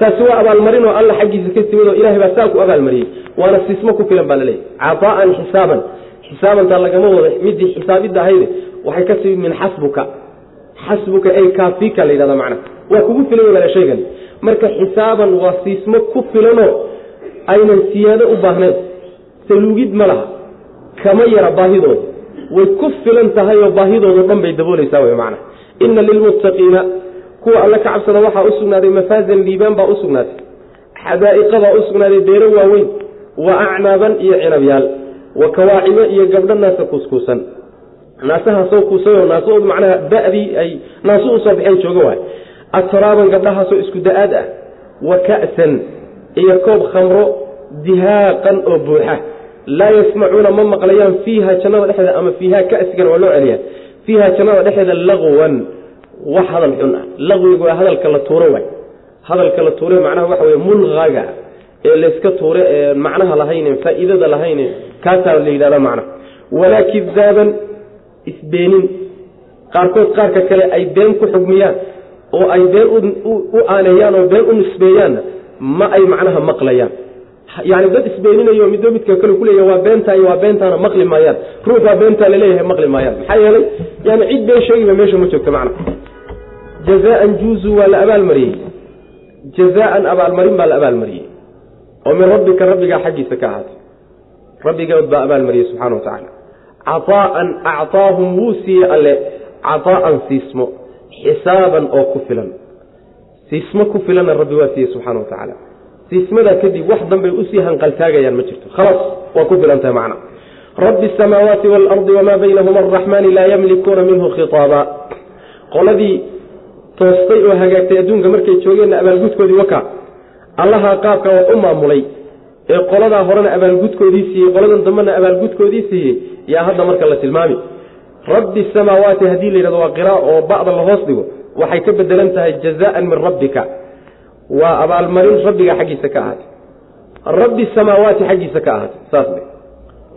taasi waa abaalmarin oo alla xaggiisa ka timid oo ilahay baa saa ku abaalmariyey. Waana sismo ku filan baa laleeyahy caطaa'an xisaaban. Xisaabantaa lagama wado midii xisaabidda ahayde waxay ka timid min xasbuka. Xasbuka ay kaafika la yidhahda macna. Waa kugu filan wala sheegan. Marka xisaaban waa siismo ku filanoo aynan siyaado u baahnayn. Saluugid ma laha. Kama yara baahidooda. Way ku filan tahay oo baahidoodo dhan bay daboolaysaa wey macna. Ina lilmuttaqiina kuwa alle ka cabsada waxaa u sugnaaday mafaazan liibaan baa u sugnaatay. Xadaa'iqa baa u sugnaaday beero waaweyn wa acnaaban iyo cinabyaal wa kawaacibo iyo gabdho naasa kuuskuusan. Naasahaasoo kuusayoo naasahoodu macnaha da'dii ay naasu u soo baxeen jooga waay. Atraaban gabdhahaasoo isku da'aad ah wa ka'san iyo koob khamro dihaaqan oo buuxa. Laa yasmacuuna ma maqlayaan fiiha jannada dhexeeda ama fiiha ka'sigana waa loo celiyaa fiiha jannada dhexeeda laqwan wax hadal xun ah. Laqwigu waa hadalka la tuuro waay. Hadalka la tuure macnaha waxa weye mulqaga ee layska tuure ee macnaha lahayne faa'iidada lahayne kaasaa la yidhahda macnaha walaa kidaaban isbeenin. Qaarkood qaarka kale ay been ku xugmiyaan oo ay been u aaneeyaan oo been u nisbeeyaanna ma ay macnaha maqlayaan. Yani dad isbeeninayo midba midka kale kuleeya waa beentaa iyo waa beentaana maqli maayaan. Ruuxaa beentaa la leeyahay maqli maayaan. Maxaa yeelay yani cid been sheegiba meesha ma joogto macna jazaan juuzu waa la abaalmariyey. Jazaan abaalmarin baa la abaalmariyey. Oo min rabbika rabbigaa xaggiisa ka ahaatay. Rabbigood baa abaalmariyey subxana wa tacaala caaa'an acطaahum wuu siiyey alle caaa'an siismo xisaaban oo ku filan. Siismo ku filanna rabbi waa siiyey subxana wa tacaala siismadaa kadib wax danbay u sii hanqaltaagayaan ma jirto. Khalaas waa ku filan tahay macna. Rabbi asamaawaati waalardi wamaa baynahuma araxmaani laa yamlikuuna minhu khiaaba qoladii toostay oo hagaagtay adduunka markay joogeenna abaalgudkoodii waka. Allaha qaabka wax u maamulay ee qoladaa horena abaalgudkoodii siiyey qoladan dambena abaalgudkoodii siiyey yaa hadda marka la tilmaami. Rabbi samaawaati haddii la yidhahdo waa qira oo ba'da la hoos dhigo waxay ka bedelan tahay jazaan min rabbika. Waa abaalmarin rabbiga xaggiisa ka ahaatay. Rabbi samaawaati xaggiisa ka ahaatay saas de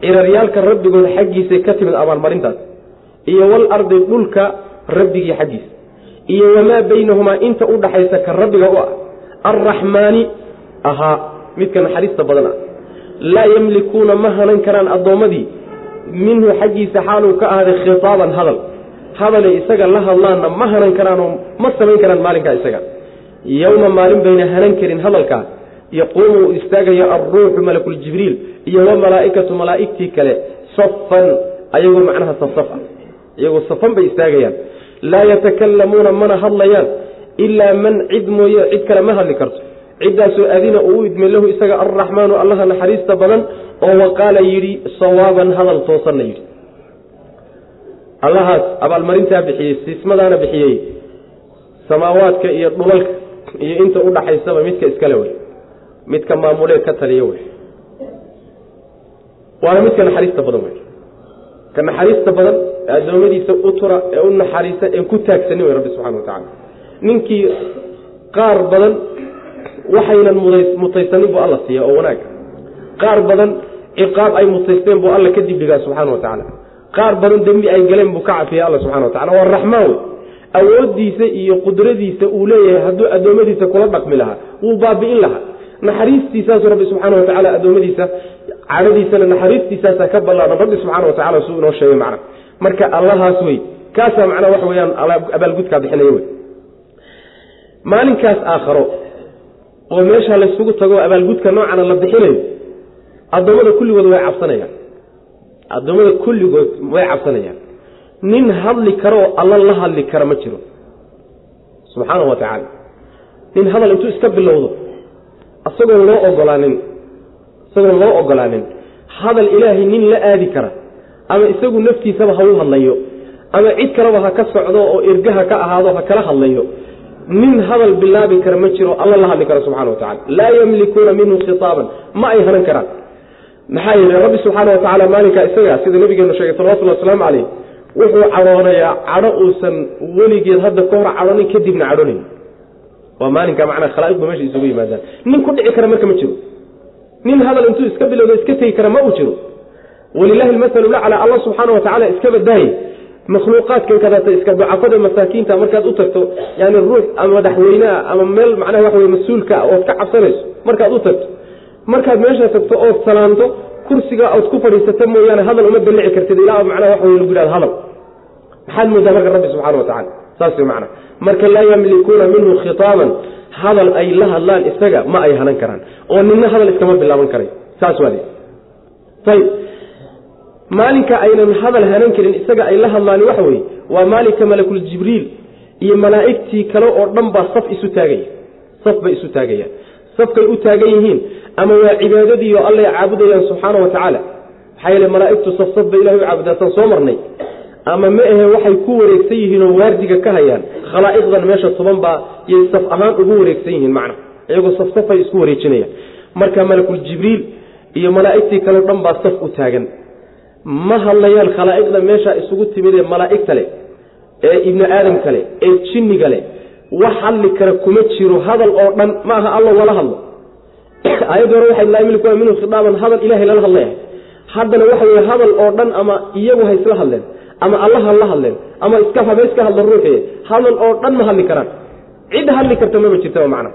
ciraryaalka rabbigood xaggiisay ka timid abaalmarintaas iyo walardi dhulka rabbigii xaggiisa iyo wamaa baynahumaa inta u dhaxaysa ka rabbiga u ah. Arraxmaani ahaa midka naxariista badan ah. Laa yamlikuuna ma hanan karaan addoommadii minhu xaggiisa xaaluu ka ahaaday khitaaban hadal. Hadalay isaga la hadlaanna ma hanan karaanoo ma samayn karaan maalinkaa isaga. Yowma maalin bayna hanan karin hadalkaa yaquumu uu istaagayo alruuxu malakuljibriil iyo wamalaa'ikatu malaa'igtii kale safan ayagoo macnaha safsaf ah iyagoo safan bay istaagayaan laa yatakalamuuna mana hadlayaan ilaa man cid mooye cid kale ma hadli karto. Ciddaasoo adina uu idmay lahu isaga alraxmaanu allaha naxariista badan oo waqaala yidhi sawaaban hadal toosanna yidhi. Allahaas abaalmarintaa bixiyey siismadaana bixiyey samaawaadka iyo dhulalka iyo inta u dhaxaysaba midka iskale wey. Midka maamulee ka taliya wey. Waana midka naxariista badan wey ka naxariista badan ee addoommadiisa u tura ee u naxariista een ku taagsanin wey rabbi subxana wa tacala ninkii qaar badan waxaynan mutaysanin buu alla siiya oo wanaaga qaar badan ciqaab ay mutaysteen buu alla ka dibdhigaa subxana wa tacaala. Qaar badan dembi ay galeen buu ka cafiya alla subxana wa tacala waa raxmaan wey. Awooddiisa iyo qudradiisa uu leeyahay hadduu addoommadiisa kula dhaqmi lahaa wuu baabi'in lahaa. Naxariistiisaasu rabbi subxaana wa tacala addoommadiisa cadhadiisana naxariistiisaasaa ka ballaadan rabbi subxaana wa tacala suu inoo sheegay macna. Marka allahaas wey kaasaa macnaa waxa weyaan abaalgudkaa bixinaya wey. Maalinkaas aakharo oo meesha laysugu tago abaalgudka noocana la bixinayo addoommada kulligood way cabsanayaan. Addoommada kulligood way cabsanayaan. Nin hadli karo oo alla la hadli kara ma jiro. Subxaanahu wa tacaala. Nin hadal intuu iska bilowdo isagoon loo ogolaanin isagoon loo ogolaanin. Hadal ilaahay nin la aadi kara ama isagu naftiisaba ha u hadlayo ama cid kaleba ha ka socdo oo ergaha ka ahaado ha kala hadlayo nin hadal bilaabi kara ma jiro alla la hadli kara subxana wa tacala laa yamlikuuna minhu khitaaban ma ay hanan karaan. Maxaa yeele rabbi subxaana wa tacaala maalinkaa isaga sida nabigeenu sheegay salawatullhi wasalaamu caleyh wuxuu cadhoonayaa cadho uusan weligeed hadda ka hor cadhonin kadibna cadhonayn. Waa maalinka macnaa khalaa'iqdu meesha isugu yimaadaan. Nin ku dhici kara marka ma jiro nin hadal intuu iska bilowda iska tegi kara ma uu jiro. Walilahi almasalu laclaa allah subxaana wa tacaala iska badaaye makhluuqaadkan kadata iska ducafada masaakiinta markaad u tagto yani ruux ama madaxweyneha ama meel macnaha waxa wey mas'uulka ood ka cabsanayso markaad u tagto. Markaad meesha tagto ood salaanto kursiga ood ku fadhiisata mooyaane hadal uma dalici kartid ilaa macnaha waxa wey lagu yihahdo hadal. Maxaad moodaa marka rabbi subxana wa tacala saas macna. Marka laa yamlikuuna minhu khitaaban hadal ay la hadlaan isaga ma ay hanan karaan. Oo nina hadal iskama bilaaban karay. Saas waa ayb maalinka aynan hadal hanan karin isaga ay la hadlaan waxa weye waa maalinka malakuljibriil iyo malaa'igtii kale oo dhan baa saf isu taagaya saf bay isu taagayaan. Safkay u taagan yihiin ama waa cibaadadii oo allay caabudayaan subxaana wa tacaala maxaa yeele malaa'igtu saf saf bay ilahay u caabudaasaan soo marnay ama ma ahe waxay ku wareegsan yihiin oo waardiga ka hayaan. Khalaa'iqdan meesha toban baa yay saf ahaan ugu wareegsan yihiin macna. Iyagoo saf safay isku wareejinayaan marka malakuljibriil iyo malaa'igtii kaleo dhan baa saf u taagan. Ma hadlayaan khalaa'iqda meesha isugu timid ee malaa'igta leh ee ibni aadam kale ee jinniga leh wax hadli kara kuma jiro hadal oo dhan ma aha alla wala hadlo. Aayadda hore waxay laa yamlikuuna minhu khidaaban hadal ilahay lala hadlaya haddana waxa weye hadal oo dhan ama iyagu ha isla hadleen ama allaha la hadleen ama iska habe iska hadla ruuxi. Hadal oo dhan ma hadli karaan. Cid hadli karta mama jirtaba macna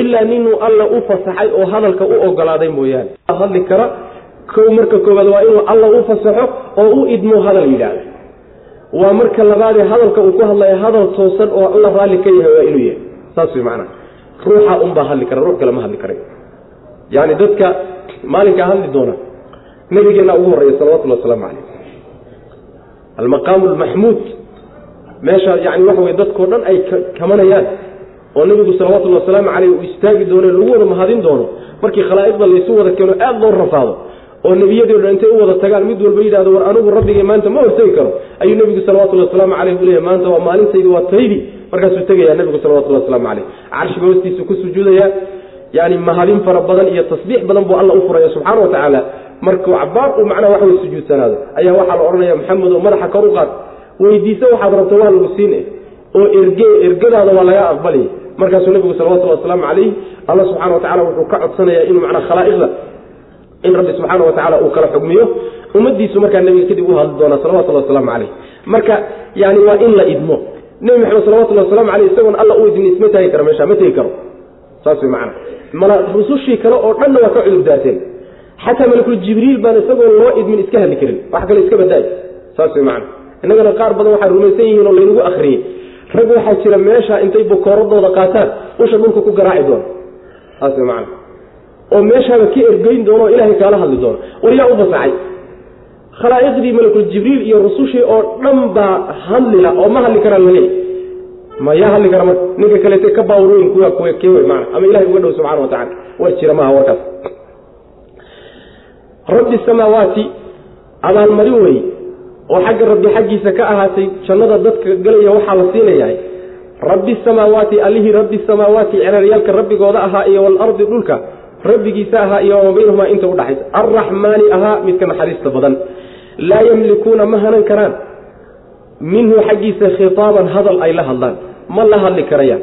ilaa ninuu alla u fasaxay oo hadalka u ogolaaday mooyaane. Hadli kara. Kow marka koowaad waa inuu alla u fasaxo oo u idmo hadal yidhaahda waa marka labaadee hadalka uu ku hadlaya hadal toosan oo alla raalli ka yahay waa inuu yahay. Saas way macnaha ruuxa unbaa hadli kara ruux kale ma hadli karay. Yani dadka maalinkaa hadli doona. Nabigeenna ugu horreeya salawatullhi wasalaamu calayh almaqaamu almaxmuud meesha yani waxa weye dadkao dhan ay kamanayaan. Oo nebigu salawatullhi wasalaamu caleyh uu istaagi doono lagu wada mahadin doono. Markii khalaa'iqda laysu wada keeno aada loo rafaado. Oo nebiyadii dhan intay u wada tagaan mid walba yidhahdo war anigu rabbigay maanta ma hortegi karo. Ayuu nebigu salawatullhi wasalaamu caleyh u leeyahy maanta waa maalintaydi waa taydi markaasuu tegayaa nebigu salawatullahi waslamu caleyh carshiga hoostiisu ku sujuudayaa yani mahadin fara badan iyo tasbiix badan buu alla u furaya subxaana wa tacaala markuu cabaar uu macnaha wax way sujuudsanaado. Ayaa waxaa la odhanaya maxamed oo madaxa kor u qaad. Weydiisa waxaad rabto waa lagu siine oo erge ergadaada waa laga aqbalaya markaasuu nebigu salawatullhi wasalaamu calayh alla subxana wa tacala wuxuu ka codsanayaa inuu macnaa khalaa'iqda in rabbi subxaana wa tacala uu kala xugmiyo. Ummadiisu markaa nebiga kadib u hadli doonaa salawatullahi wasalaamu caleyh marka yani waa in la idmo. Nebi maxamed salawatullhi waslamu aleyh isagoon alla u idmin isma taagi karo meesha ma tegi karo. Saas way macana rusushii kale oo dhanna waa ka cudur daarteen xataa malakul jibriil baan isagoon loo idmin iska hadli karin. Wax kale iska badaay saas macana innagana qaar badan waxay rumaysan yihiin oo laynagu akriyey rag waxaa jira meesha intay bokooradooda qaataan usha dhulka ku garaaci doono. Saas macana oo meeshaaba ka ergeyn doono oo ilaahay kaala hadli doono. War yaa u fasaxay khalaa'iqdii malakul jibriil iyo rusushii oo dhan baa hadlila oo ma hadli karaan laleeyahy ma yaa hadli kara marka ninka kaleete ka baawrooyin kuwa kee wey maana ama ilahay uga dhow subxana wa tacala war jira maaha warkaas rabbi samaawaati abaalmarin wey oo xagga rabbi xaggiisa ka ahaatay jannada dadka galaya waxaa la siinayahay rabbi samaawaati allihii rabbi samaawaati cereeryaalka rabbigooda ahaa iyo walardi dhulka rabbigiisa ahaa iyo wama baynahumaa inta udhaxaysa arraxmaani ahaa midka naxariista badan. Laa yamlikuuna ma hanan karaan. Minhu xaggiisa khitaaban hadal ay la hadlaan. Ma la hadli karayaan.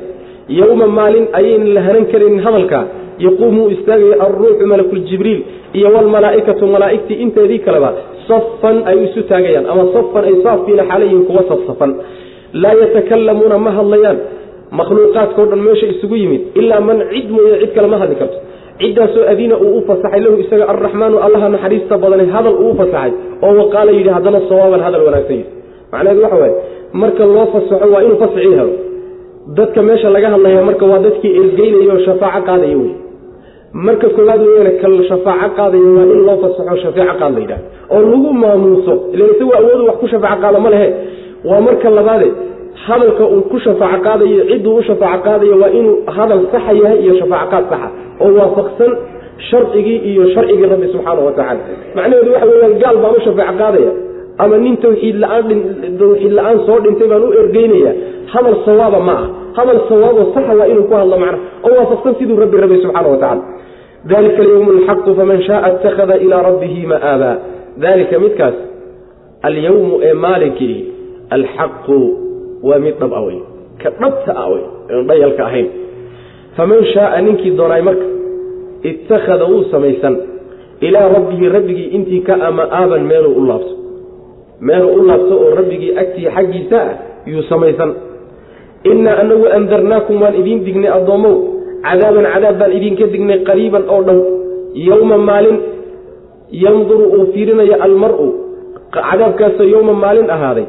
Yowma maalin ayayna la hanan karaynin hadalka. Yaquumu istaagaya alruuxu malakuljibriil iyo walmalaa'ikatu malaa'igtii inteedii kaleba safan ay isu taagayaan ama safan ay saafiina xaalayihin kuwa safsafan. Laa yatakalamuuna ma hadlayaan. Makhluuqaadkao dhan meesha isugu yimid ilaa man cid mooye cid kale ma hadli karto. Ciddaasoo adiina uu u fasaxay lahu isaga arraxmaanu allaha naxariista badane hadal uu u fasaxay oo waqaala yidhi haddana sawaaban hadal wanaagsan yidhi. Macnaheedu waxa waaye marka loo fasaxo waa inuu fasixii helo dadka meesha laga hadlaya marka waa dadkii ergeynaya oo shafaaco qaadaya wey marka koowaad weyana kal shafaaco qaadaya waa in loo fasaxo shafeeco qaad la yidhaha oo lagu maamuuso ilan isagu awoodu wax ku shafaaco qaada ma lehe waa marka labaade hadalka uu ku shafaaco qaadayo cidduu u shafaaco qaadayo waa inuu hadal saxa yahay iyo shafaaco qaad saxa oo waafaqsan sharcigii iyo sharcigii rabbi subxaana wa tacala macnaheedu waxa weyaan gaal baan u shafaaco qaadaya ama nin tawxiid la'aan tawxiid la'aan soo dhintay baan u ergeynaya hadal sawaaba ma ah. Hadal sawaabo saxa waa inuu ku hadlo macna oo waafaqsan siduu rabbi rabay subxaana wa tacala dalika alyawmu alxaqu faman shaaa ittakhada ilaa rabbihi ma'aaba dalika midkaas alyawmu ee maalinkii alxaqu waa mid dhab a wey ka dhabta ah wey n dhayalka ahayn faman shaaa ninkii doonaay marka ittakhada wuu samaysan ilaa rabbihi rabbigii intii ka ama aaban meeluu u laabto meeluu u laabto oo rabbigii agtii xaggiisa ah yuu samaysan innaa anagu andarnaakum waan idiin dignay addoommow cadaaban cadaab baan idinka dignay qariiban oo dhow. Yowma maalin yanduru uu fiirinayo almaru. Cadaabkaasoo yowma maalin ahaaday.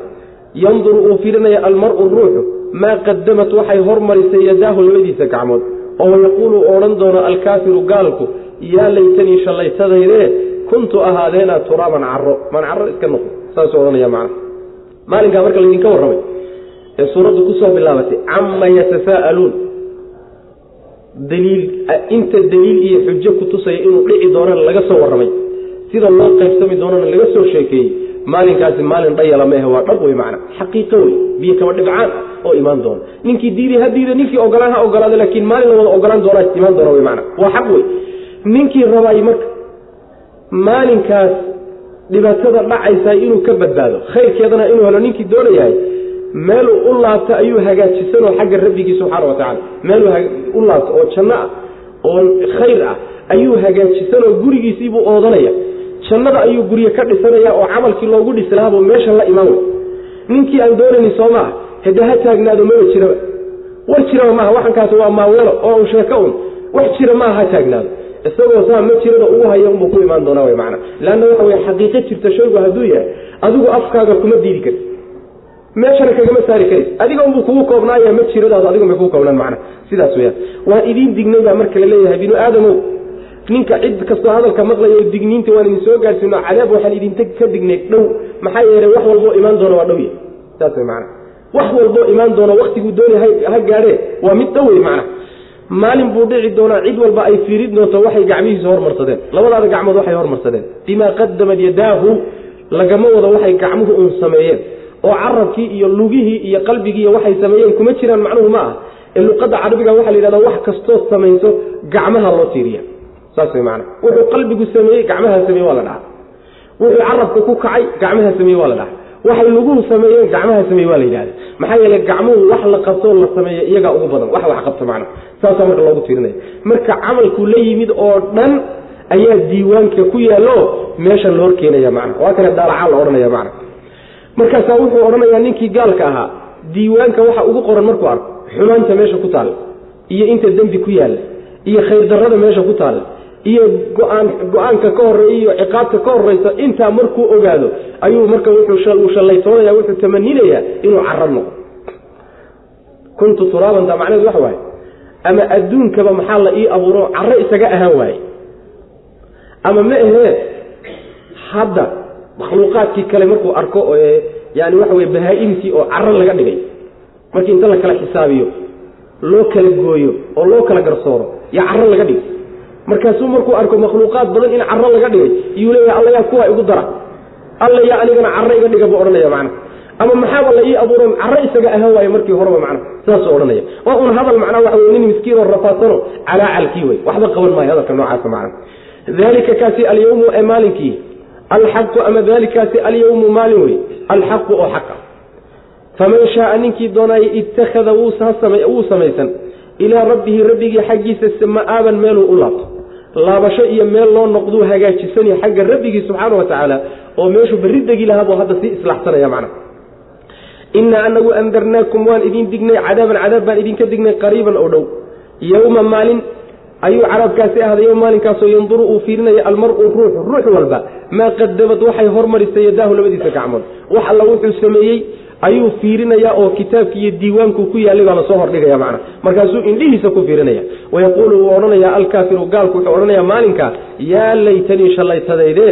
Yanduru uu fiirinaya almaru ruuxu. Maa qadamat waxay hormarisay yadaahu labadiisa gacmood. Oo wayaquulu odhan doono alkaafiru gaalku yaa laytanii shallaytadaydee kuntu ahaadeena turaaban caro maan caro iska noqo saasuu odhanaya macna maalinkaa marka laydinka warramay ee suuraddu ku soo bilaabatay cama yatasaa'aluun daliil inta daliil iyo xujo ku tusaya inuu dhici doonana laga soo warramay. Sida loo qaybsami doonana laga soo sheekeeyey maalinkaasi maalin dhayala mehe waa dhab wey macna. Xaqiiqo wey biyo dhibcaan oo imaan doona. Ninkii diiday ha diida ninkii ogolaan ha ogolaada laakiin maalin la wada ogolaan doonaa imaan doona wey macna. Waa xaq wey ninkii rabaay marka maalinkaas dhibaatada dhacaysa inuu ka badbaado khayrkeedana inuu helo ninkii doonayahay meeluu u laabto ayuu hagaajisanoo xagga rabbigii subxaana wa tacala meeluu u laabto oo janno ah oo khayr ah ayuu hagaajisanoo gurigiisiibuu oodanaya. Jannada ayuu gurye ka dhisanaya oo camalkii loogu dhisi lahaabuu meesha la imaan wey ninkii aan doonayni soo maaha hade ha taagnaado maba jiraba war jiraba maaha waxankaas waa maaweelo oo un sheeko un wax jira maaha ha taagnaado. Isagoo saa ma jirada ugu haya unbuu ku imaan doonaa wey macana leanna waxa wey xaqiiqo jirta shaygu hadduu yahay adigu afkaaga kuma diidi karti meeshana kagama saari karays adiga kugu koobnaaya ma jiradaadu adigun bay kugu koobnaan macna. Sidaas weyaan waa idiin dignay baa marka la leeyahay binu aadamow ninka cid kastoo hadalka maqlaya oo digniinta waan idin soo gaarsiino cadaab waxaan idinta ka dignay dhow. Maxaa yeelay wax walboo imaan doona waa dhow yahy saas wey macana wax walboo imaan doono waktiguu dooni ha gaadhee waa mid dhowey macna. Maalin buu dhici doonaa cid walba ay fiirin doonto waxay gacmihiisa hormarsadeen labadaada gacmood waxay hormarsadeen bimaa qadamad yadaahu lagama wado waxay gacmuhu uun sameeyeen oo carabkii iyo lugihii iyo qalbigiiiyo waxay sameeyeen kuma jiraan macnuhu ma ah ee luqadda carabiga waxaa la yidhahdaa wax kastood samayso gacmaha loo tiiriya. Saas way wuxuu qalbigu sameeyey gacmaha sameeye waa la dhaha wuxuu carabka ku kacay gacmaha sameeye waa la dhaha waxay luguhu sameeyeen gacmaha sameeye waa la yidhahda maxaa yeele gacmuhu wax la qabtoo la sameeya iyagaa ugu badan. Wax wax qabta macna. Saasaa marka loogu tiirinaya marka camalku la yimid oo dhan ayaa diiwaanka ku yaallo meesha la hor keenaya macna. Waa kale daalaca la odhanaya macna markaasaa wuxuu odhanayaa ninkii gaalka ahaa diiwaanka waxa ugu qoran markuu arko xumaanta meesha ku taalla iyo inta dembi ku yaalla iyo khayr darrada meesha ku taalla iyo go'aan go'aanka ka horreeya iyo ciqaabta ka horreysa intaa markuu ogaado ayuu marka wuxuu shallaytoonaya wuxuu tamaninayaa inuu carab noqo kuntu turaabantaa macnehedu waxa waaye? Ama adduunkaba maxaa la ii abuuro carro isaga ahaan waaye? Ama ma ahee hadda makhluuqaadkii kale markuu arko yani waxa weye bahaa-imtii oo carro laga dhigay markii inta la kala xisaabiyo loo kala gooyo oo loo kala garsooro yo carro laga dhigay. Markaasuu markuu arko makhluuqaad badan in carro laga dhigay iyuu leeyahay alla yaa kuwaa igu dara. Alla yaa anigana carro iga dhiga buu odhanaya macna. Ama maxaaba la ii abuuran carro isaga ahaan waaye markii horeba macna. Saasuu odhanaya waa un hadal macnaa waxa wey nin miskiinoo rafaadsano calaacalkii wey waxba qaban maayo hadalka noocaasa macna. Dalika kaasi alyawmu ee maalinkii alxaqu ama dalikaasi alyawmu maalin wey alxaqu oo xaqa. Faman shaaa ninkii doonaaye ittakhada wuu samaysan. Ilaa rabbihi rabbigii xaggiisa ma'aaban meeluu u laabto. Laabasho iyo meel loo noqduu hagaajisanya xagga rabbigii subxaana wa tacaala oo meeshuu berri degi lahaa buu hadda sii islaaxsanaya macna. Innaa anagu andarnaakum waan idin dignay cadaaban cadaab baan idinka dignay qariiban oo dhow. Yowma maalin ayuu cadaabkaasi ahday yowm maalinkaasoo yanduru uu fiirinaya almaru ruuxu ruux walba. maa qadamad waxay hormarisay yadaahu labadiisa gacmood. wax alla wuxuu sameeyey ayuu fiirinayaa oo kitaabkii iyo diiwaanku ku yaallay baa la soo hordhigaya macna. markaasuu indhihiisa ku fiirinaya wayaquulu wuu odhanayaa alkaafiru gaalku wuxuu odhanayaa maalinka yaa laytanii shallaytadayde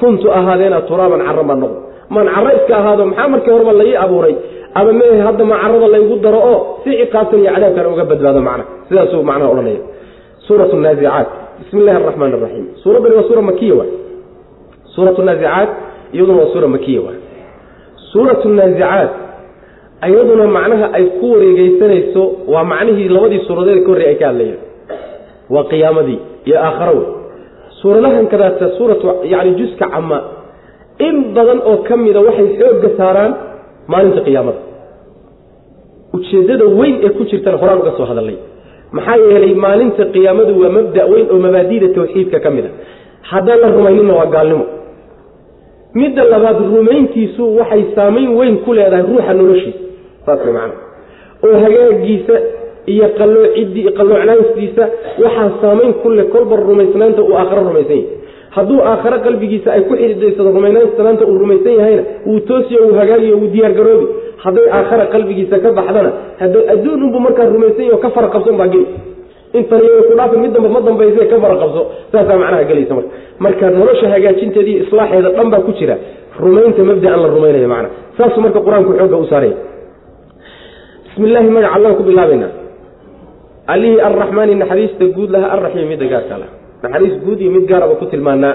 kuntu ahaadeena turaaban carra maan noqdo maan carro iska ahaado maxaa markii horeba laii abuuray? Ama mehe hadda ma carrada laygu daro oo si ciqaabtan iyo cadaabkan uga badbaado macna. sidaasuu macnaha odhanaya suurat naazicaat bismi illahi araxmaan araxiim suuraddani waa suura makiya waay suurat naazicaat iyaduna waa suura makiya waay suuratu naazicaat iyaduna macnaha ay ku wareegeysanayso waa macnihii labadii suuradeed ka horrey ay ka hadlayeen waa qiyaamadii iyo aakharo wey suuradahan kadaata suuratu yani juska cama in badan oo ka mida waxay xoogga saaraan maalinta qiyaamada ujeeddada weyn ee ku jirtana horaan uga soo hadalnay maxaa yeelay maalinta qiyaamadu waa mabda weyn oo mabaadida tawxiidka ka mid a haddaan la rumayninna waa gaalnimo. Midda labaad rumayntiisu waxay saamayn weyn ku leedahay ruuxa noloshiisa. Saas macana oo hagaagiisa iyo qaloocidii qalloocnaantiisa waxaa saamayn ku leh kolba rumaysnaanta uu aakharo rumaysan yahay hadduu aakharo qalbigiisa ay ku xididaysado rumaysnaanta uu rumaysan yahayna wuu toosiyo uu hagaagiyo wuu diyaargaroobi hadday aakhara qalbigiisa ka baxdana hada adduun unbu markaa rumaysan yaho ka fara qabson baa geli intan ku dhaafin mid damba ma dambayse ka fara qabso. Saasaa macnaha gelaysa marka. Marka nolosha hagaajinteeda islaaxeeda dhan baa ku jira. Rumaynta mabdaan la rumaynayo macna. Saasuu marka qur'aanku xoogga u saaraya. Bismi illaahi magaca allaan ku bilaabaynaa allihii arraxmaani naxariista guud laha arraxiim midda gaarka lah naxariis guud iyo mid gaaraba ku tilmaanaa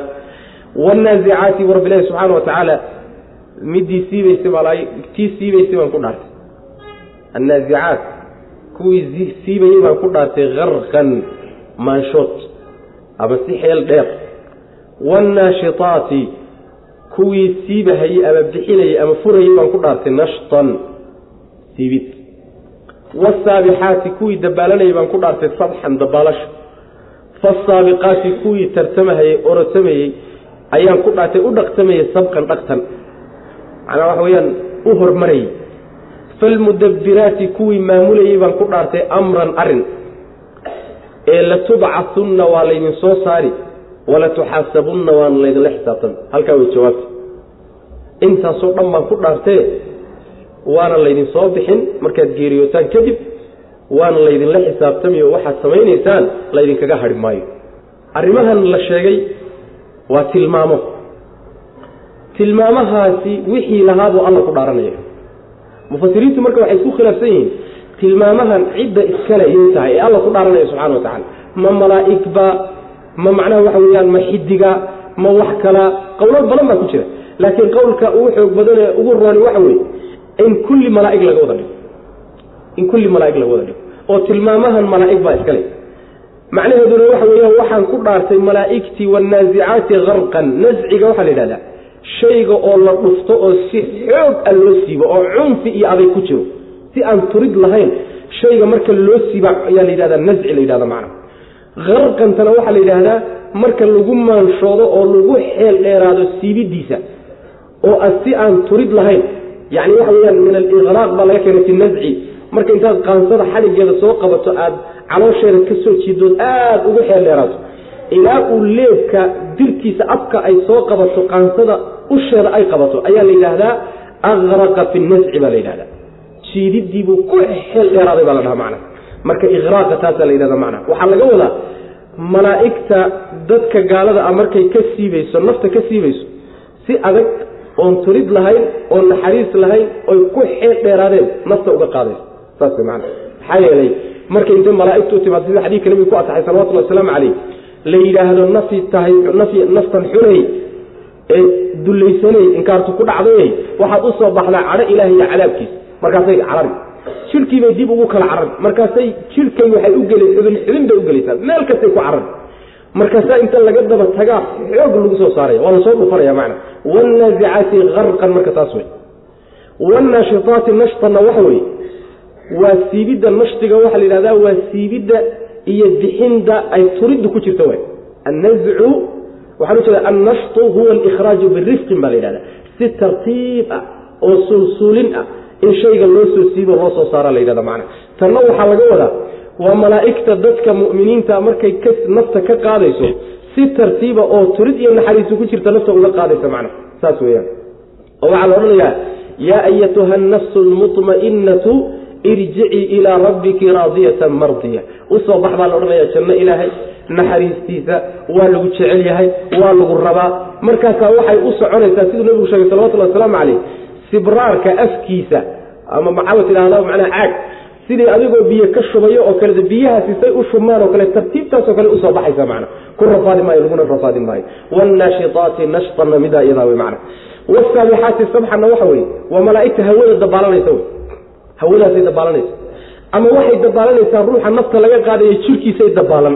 wannaazicaati bu rabbilahi subxaana wa tacaala midii siibaysay baa tii siibaysay baan ku dhaartay. Annaazicaat kuwii siibayey baan ku dhaartay karkan maanshood ama si xeel dheer. Waannaashitaati kuwii siibahayey ama bixinayey ama furayey baan ku dhaartay nashtan siibid. Waasaabixaati kuwii dabaalanayay baan ku dhaartay sabxan dabaalasho faasaabiqaati kuwii tartamahayey orotamayey ayaan ku dhaartay u dhaqtamayey sabqan dhaqtan. Macnaa waxa weeyaan u hormarayey falmudabbiraati kuwii maamulayey baan ku dhaartay amran arrin ee latubcasunna waa laydin soo saari walatuxaasabunna waana laydinla xisaabtan halkaa way jawaabta intaasoo dhan baan ku dhaartee waana laydin soo bixin markaad geeriyootaan kadib waana laydinla xisaabtamiyo waxaad samaynaysaan laydinkaga hadhi maayo. Arrimahan la sheegay waa tilmaamo. Tilmaamahaasi wixii lahaabuu alla ku dhaaranaya. Mufasiriintu marka waxay isku khilaafsan yihiin tilmaamahan cidda iskale yay tahay ee alla ku dhaaranaya subxana wa ma malaa'igba ma macnaha waxa weeyaan ma xidiga ma wax kala qowlad badan baa ku jira. Laakiin qowlka ugu xoog badan ee ugu rooni waxa weeye in kulli malaaig laga wada dhigo. In kulli malaaig laga wada dhigo oo tilmaamahan malaa'ig baa iskale macnaheeduna waxa weeyaan waxaan ku dhaartay malaa'igtii wanaasicaati karqan nasciga waxaa la yidhahdaa shayga oo la dhufto oo si xoog a loo siibo oo cunfi iyo aday ku jiro si aan turid lahayn shayga marka loo siiba ayaa la yidhahdaa nasci la yidhahda macna. Karqantana waxaa la yidhaahdaa marka lagu maanshoodo oo lagu xeel dheeraado siibidiisa oo si aan turid lahayn. Yani waxa weyaan min aliqraaq baa laga keenay fi marka intaad qaansada xadhigeeda soo qabato aad caloosheeda ka soo jiidood aada ugu xeel dheeraato ilaa uu leebka dirkiisa afka ay soo qabato qaansada usheeda ay qabato ayaa la yidhaahdaa aqraqa fi nasci baa la yidhahdaa jiididiibuu ku xeel dheeraaday baa la dhaha macna. Marka iqraaqa taasaa la yidhahda macna. Waxaa laga wadaa malaa'igta dadka gaalada ah markay ka siibayso nafta ka siibayso si adag oon turid lahayn oon naxariis lahayn oy ku xeel dheeraadeen nafta uga qaadayso maxaa yeelay markay intay malaa'igtu u timaado sida xadiidka nabiga ku asaxay salawatullhi wasalaamu calayh la yidhaahdo nafi tahay nafi naftan xunay ee dullaysanay inkaartu ku dhacdayay waxaad u baxdaa cadho ilaahay iyo cadaabkiisa. Markaasay carari jidhkiibay dib ugu kala carari markaasay jidhkay waxay u geli xubin xubin bay u gelaysaa. Meel kastay ku carari markaasaa inta laga daba tagaa xoog lagu soo saaraya. Waa la soo dhufanaya macna. Wanaasicaati karqan marka taas wey wanaashitaati nashtanna waxa weye waa siibidda nashtiga waxaa la yidhahdaa waa siibidda iyo bixinda ay turiddu ku jirto w annazcu waxaan u annashtu huwa alikhraaju birifqin baa la yidhahda si tartiib ah oo suulsuulin ah in shayga loo soo siibo loo soo saara la yidhahda macna. Tanna waxaa laga wadaa waa malaa'igta dadka mu'miniinta markay ka nafta ka qaadayso si tartiiba oo turid iyo naxariisu ku jirta nafta uga qaadaysa macna. Saas weeyaan. Oo waxaa la odhanayaa yaa ayatuha annafsu almutma'inatu irjicii ilaa rabbiki raadiyatan mardiya. Usoo bax baa la odhanaya janno ilaahay naxariistiisa waa lagu jecel yahay waa lagu rabaa. Markaasaa waxay u soconaysaa siduu nabigu sheegay salawatullhi wasalaamu calayh sibraarka afkiisa ama maxaaba tidhahda macnaa caag sidii adigoo biyo ka shubayo oo kale biyahaasi say u shubmaan oo kale tartiibtaasoo kale u soo baxaysa macna. Ku rafaadi maayo laguna rafaadi maayo. Wanaashitaati nashtanna midaa iyadaa wey macna. Wasaabixaati sabxanna waxa weye waa malaa'igta hawada dabaalanaysa wey hawadaasay dabaalanaysa ama waxay dabaalanaysaa ruuxa nafta laga qaadaya jirkiisay dabaalan.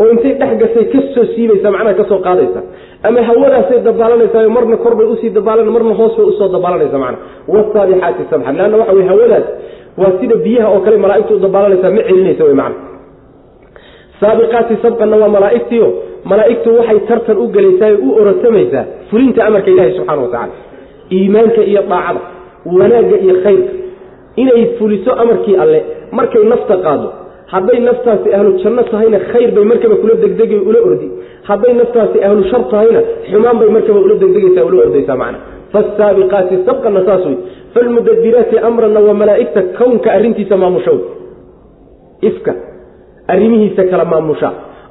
Oo intay dhex gasay ka soo siibaysa macnaha ka soo qaadaysa ama hawadaasay dabaalanaysaa marna korbay u sii dabaalan marna hoos bay u soo dabaalanaysa macna wasaabixaati sabxan leanna waxa weye hawadaas waa sida biyaha oo kale malaaigtu u dabaalanaysa ma celinaysa wey macna saabiqaati sabqanna waa malaa'igtiio malaa'igtu waxay tartan u gelaysaa u orotamaysaa fulinta amarka ilaahi subxana wa tacala iimaanka iyo daacada wanaagga iyo khayrka inay fuliso amarkii alle markay nafta qaado. Hadday naftaasi ahlu janno tahayna khayr bay markaba kula degdegi ula ordi. Hadday naftaasi ahlu shar tahayna xumaan bay markaba ula degdegaysa ula ordaysaa macna. Fasaabiqaati sabqanna saas wey falmudabiraati amranna waa malaa'igta kownka arrintiisa maamusha ifka arrimihiisa kala maamusha.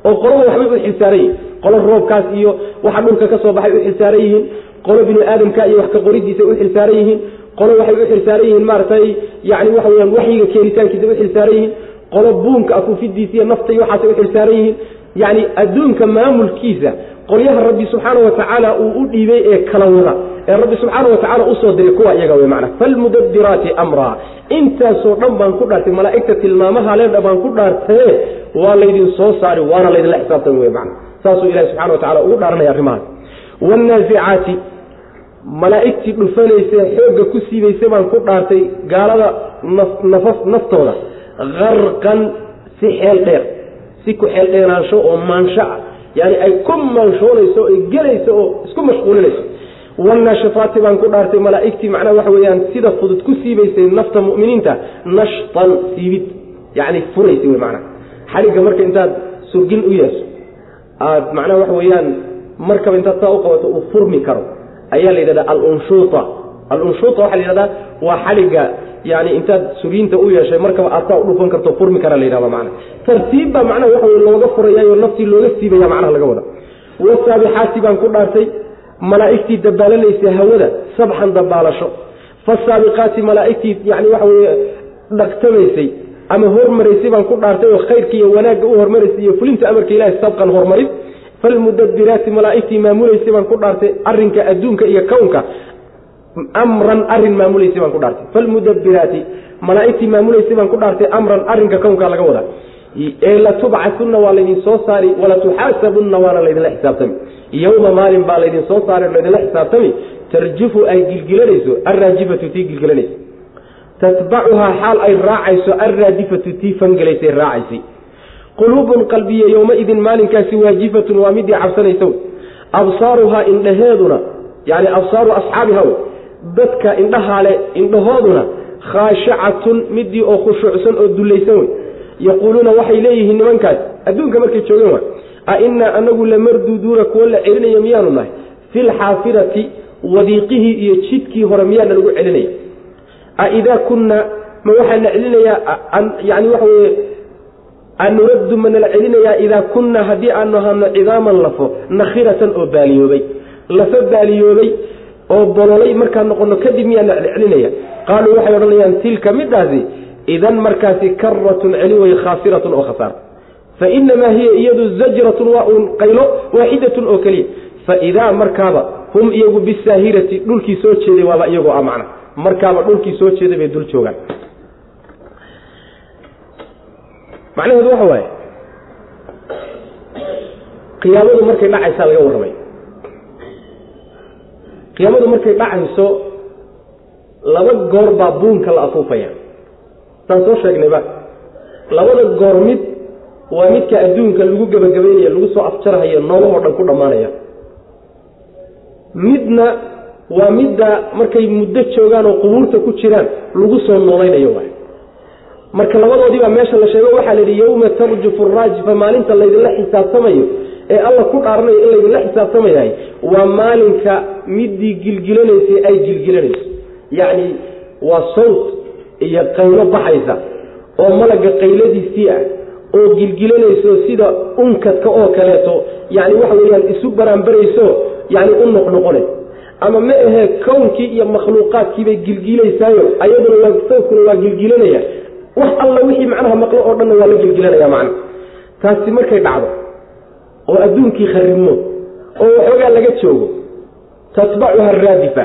Oo qolada waxbay u xilsaaran yihiin qolo roobkaas iyo waxa dhulka ka soo baxay u xilsaaran yihiin. Qolo bini aadamka iyo wax ka qoridiisa u xilsaaran yihiin qolo waxay u xilsaaran yihiin maaragtay yani waxa weyaan waxyiga keenitaankiisa u xilsaaran yihiin qolo buunka afuufidiisa iyo nafta iyo waxaasay u yihiin yani adduunka maamulkiisa qolyaha rabbi subxaana wa tacaala uu u dhiibay ee kala wada ee rabbi subxaana wa tacala u soo diray kuwa iyaga wey macna falmudabiraati amraa intaasoo dhan baan ku dhaartay malaa'igta tilmaamaha leedha baan ku dhaartaye waa laydin soo saari waana laydinla xisaabtan wey macna saasuu ilahi subxana wa tacala ugu dhaaranaya arrimahaas. Wanaasicaati malaa'igtii dhufanaysa xoogga ku siibaysa baan ku dhaartay gaalada naf naftooda. Karqan si xeel dheer si ku xeel dheeraansho oo maansho ah. Ay ku maanshoonayso ay gelayso oo isku mashquulinayso. Wanaashitaati baan ku dhaartay malaa'igtii macnaha waxa weeyaan sida fudud ku siibaysay nafta mu'miniinta. Nashtan siibid yani furaysa wey macnaha. Xadhigga marka intaad surgin u yeesho aad macnaha waxa weeyaan markaba intaad saa u qabato uu furmi karo ayaa la yidhahdaa alunshuuta. Alunshuuta waxaa la yidhahdaa waa xadhigga yani intaad sugiinta u yeeshay markaba aad saa u dhufan karto furmi kara la yidhahda macnaha. Tartiib baa macnaha waxa wey looga furayaayoo naftii looga siibaya macnaha laga wada. Wasaabixaati baan ku dhaartay malaa'igtii dabaalanaysa hawada sabxan dabaalasho fasaabiqaati malaaigtii yani waxa weye dhaqtamaysay ama hormaraysay baan ku dhaartay oo khayrka iyo wanaagga u hormaraysay iyo fulinta amarka ilahi sabqan hormarin falmudabiraati malaaigtii maamulaysay baan ku dhaartay arinka adduunka iyo kownka amran arrin maamulaysay baan ku dhaartay falmudabiraati malaaigtii maamulaysay baan ku dhaartay amran arinka kownka laga wadaa ee latubcasunna waa laydin soo saari walatuxaasabunna waana laydinla xisaabtami yowma maalin baa laydin soo saari laydinla xisaabtami tarjifu ay gilgilanayso alraajifatu tii gilgilanaysa tatbacuhaa xaal ay raacayso alraadifatu tii fangelaysay raacaysay quluubun qalbiya yowmaidin maalinkaasi waajifatun waa midii cabsanaysa absaaruhaa indhaheeduna yani absaaru asxaabiha w dadka indhahaale indhahooduna khaashacatun midii oo khushuucsan oo dullaysan wey. Yaquuluuna waxay leeyihiin nimankaas adduunka markay joogeen wa a innaa anagu lamarduuduuna kuwo la celinayo miyaanu nahay? Fi lxaafirati wadiiqihii iyo jidkii hore miyaana lagu celinaya. A idaa kunna ma waxaa la celinayaa yani waxa weye anuraddu ma nala celinayaa idaa kunna haddii aanu ahano cidaaman lafo nakhiratan oo baaliyoobay. Lafo baaliyoobay oo bololay markaan noqono kadib miyaa la celinaya. Qaaluu waxay odhanayaan tilka midaasi idan markaasi karatun celi wey khaasiratun oo khasaar. Fa inamaa hiya iyadu zajratun waa uun qaylo waaxidatun oo keliya. Faidaa markaaba hum iyagu bisaahirati dhulkii soo jeeday waaba iyagoo ah markaaba dhulkii soo jeeday bay dul joogaan macnaheedu waxa waaye qiyaamadu markay dhacaysaa laga warramay. Qiyaamadu markay dhacayso laba goor baa buunka la afuufaya saan soo sheegnayba labada goor mid waa midka adduunka lagu gebagabaynaya lagu soo afjarhayo noolahoo dhan ku dhammaanaya. Midna waa midda markay muddo joogaan oo qubuurta ku jiraan lagu soo noolaynayo waay marka labadoodii baa meesha la sheego waxaa la yidhi yowma tarjufu raajifa maalinta laydinla xisaabtamayo ee alla ku dhaaranayo in laydinla xisaabtamayahay. Waa maalinka midii gilgilanaysay ay gilgilanayso. Yacni waa sawt iyo qaylo baxaysa oo malagga qayladiisii ah oo gilgilanayso sida unkadka oo kaleeto. Yani waxa weyaan isu baraanbarayso yani u noqnoqone. Ama ma ahee kownkii iyo makhluuqaadkiibay gilgilaysaayo ayaduna waa sawtkuna waa gilgilanaya wax alla wixii macnaha maqlo oo dhanna waa la gilgilanaya macna. Taasi markay dhacdo oo adduunkii kharimo oo waxoogaa laga joogo tatbacuha raadifa.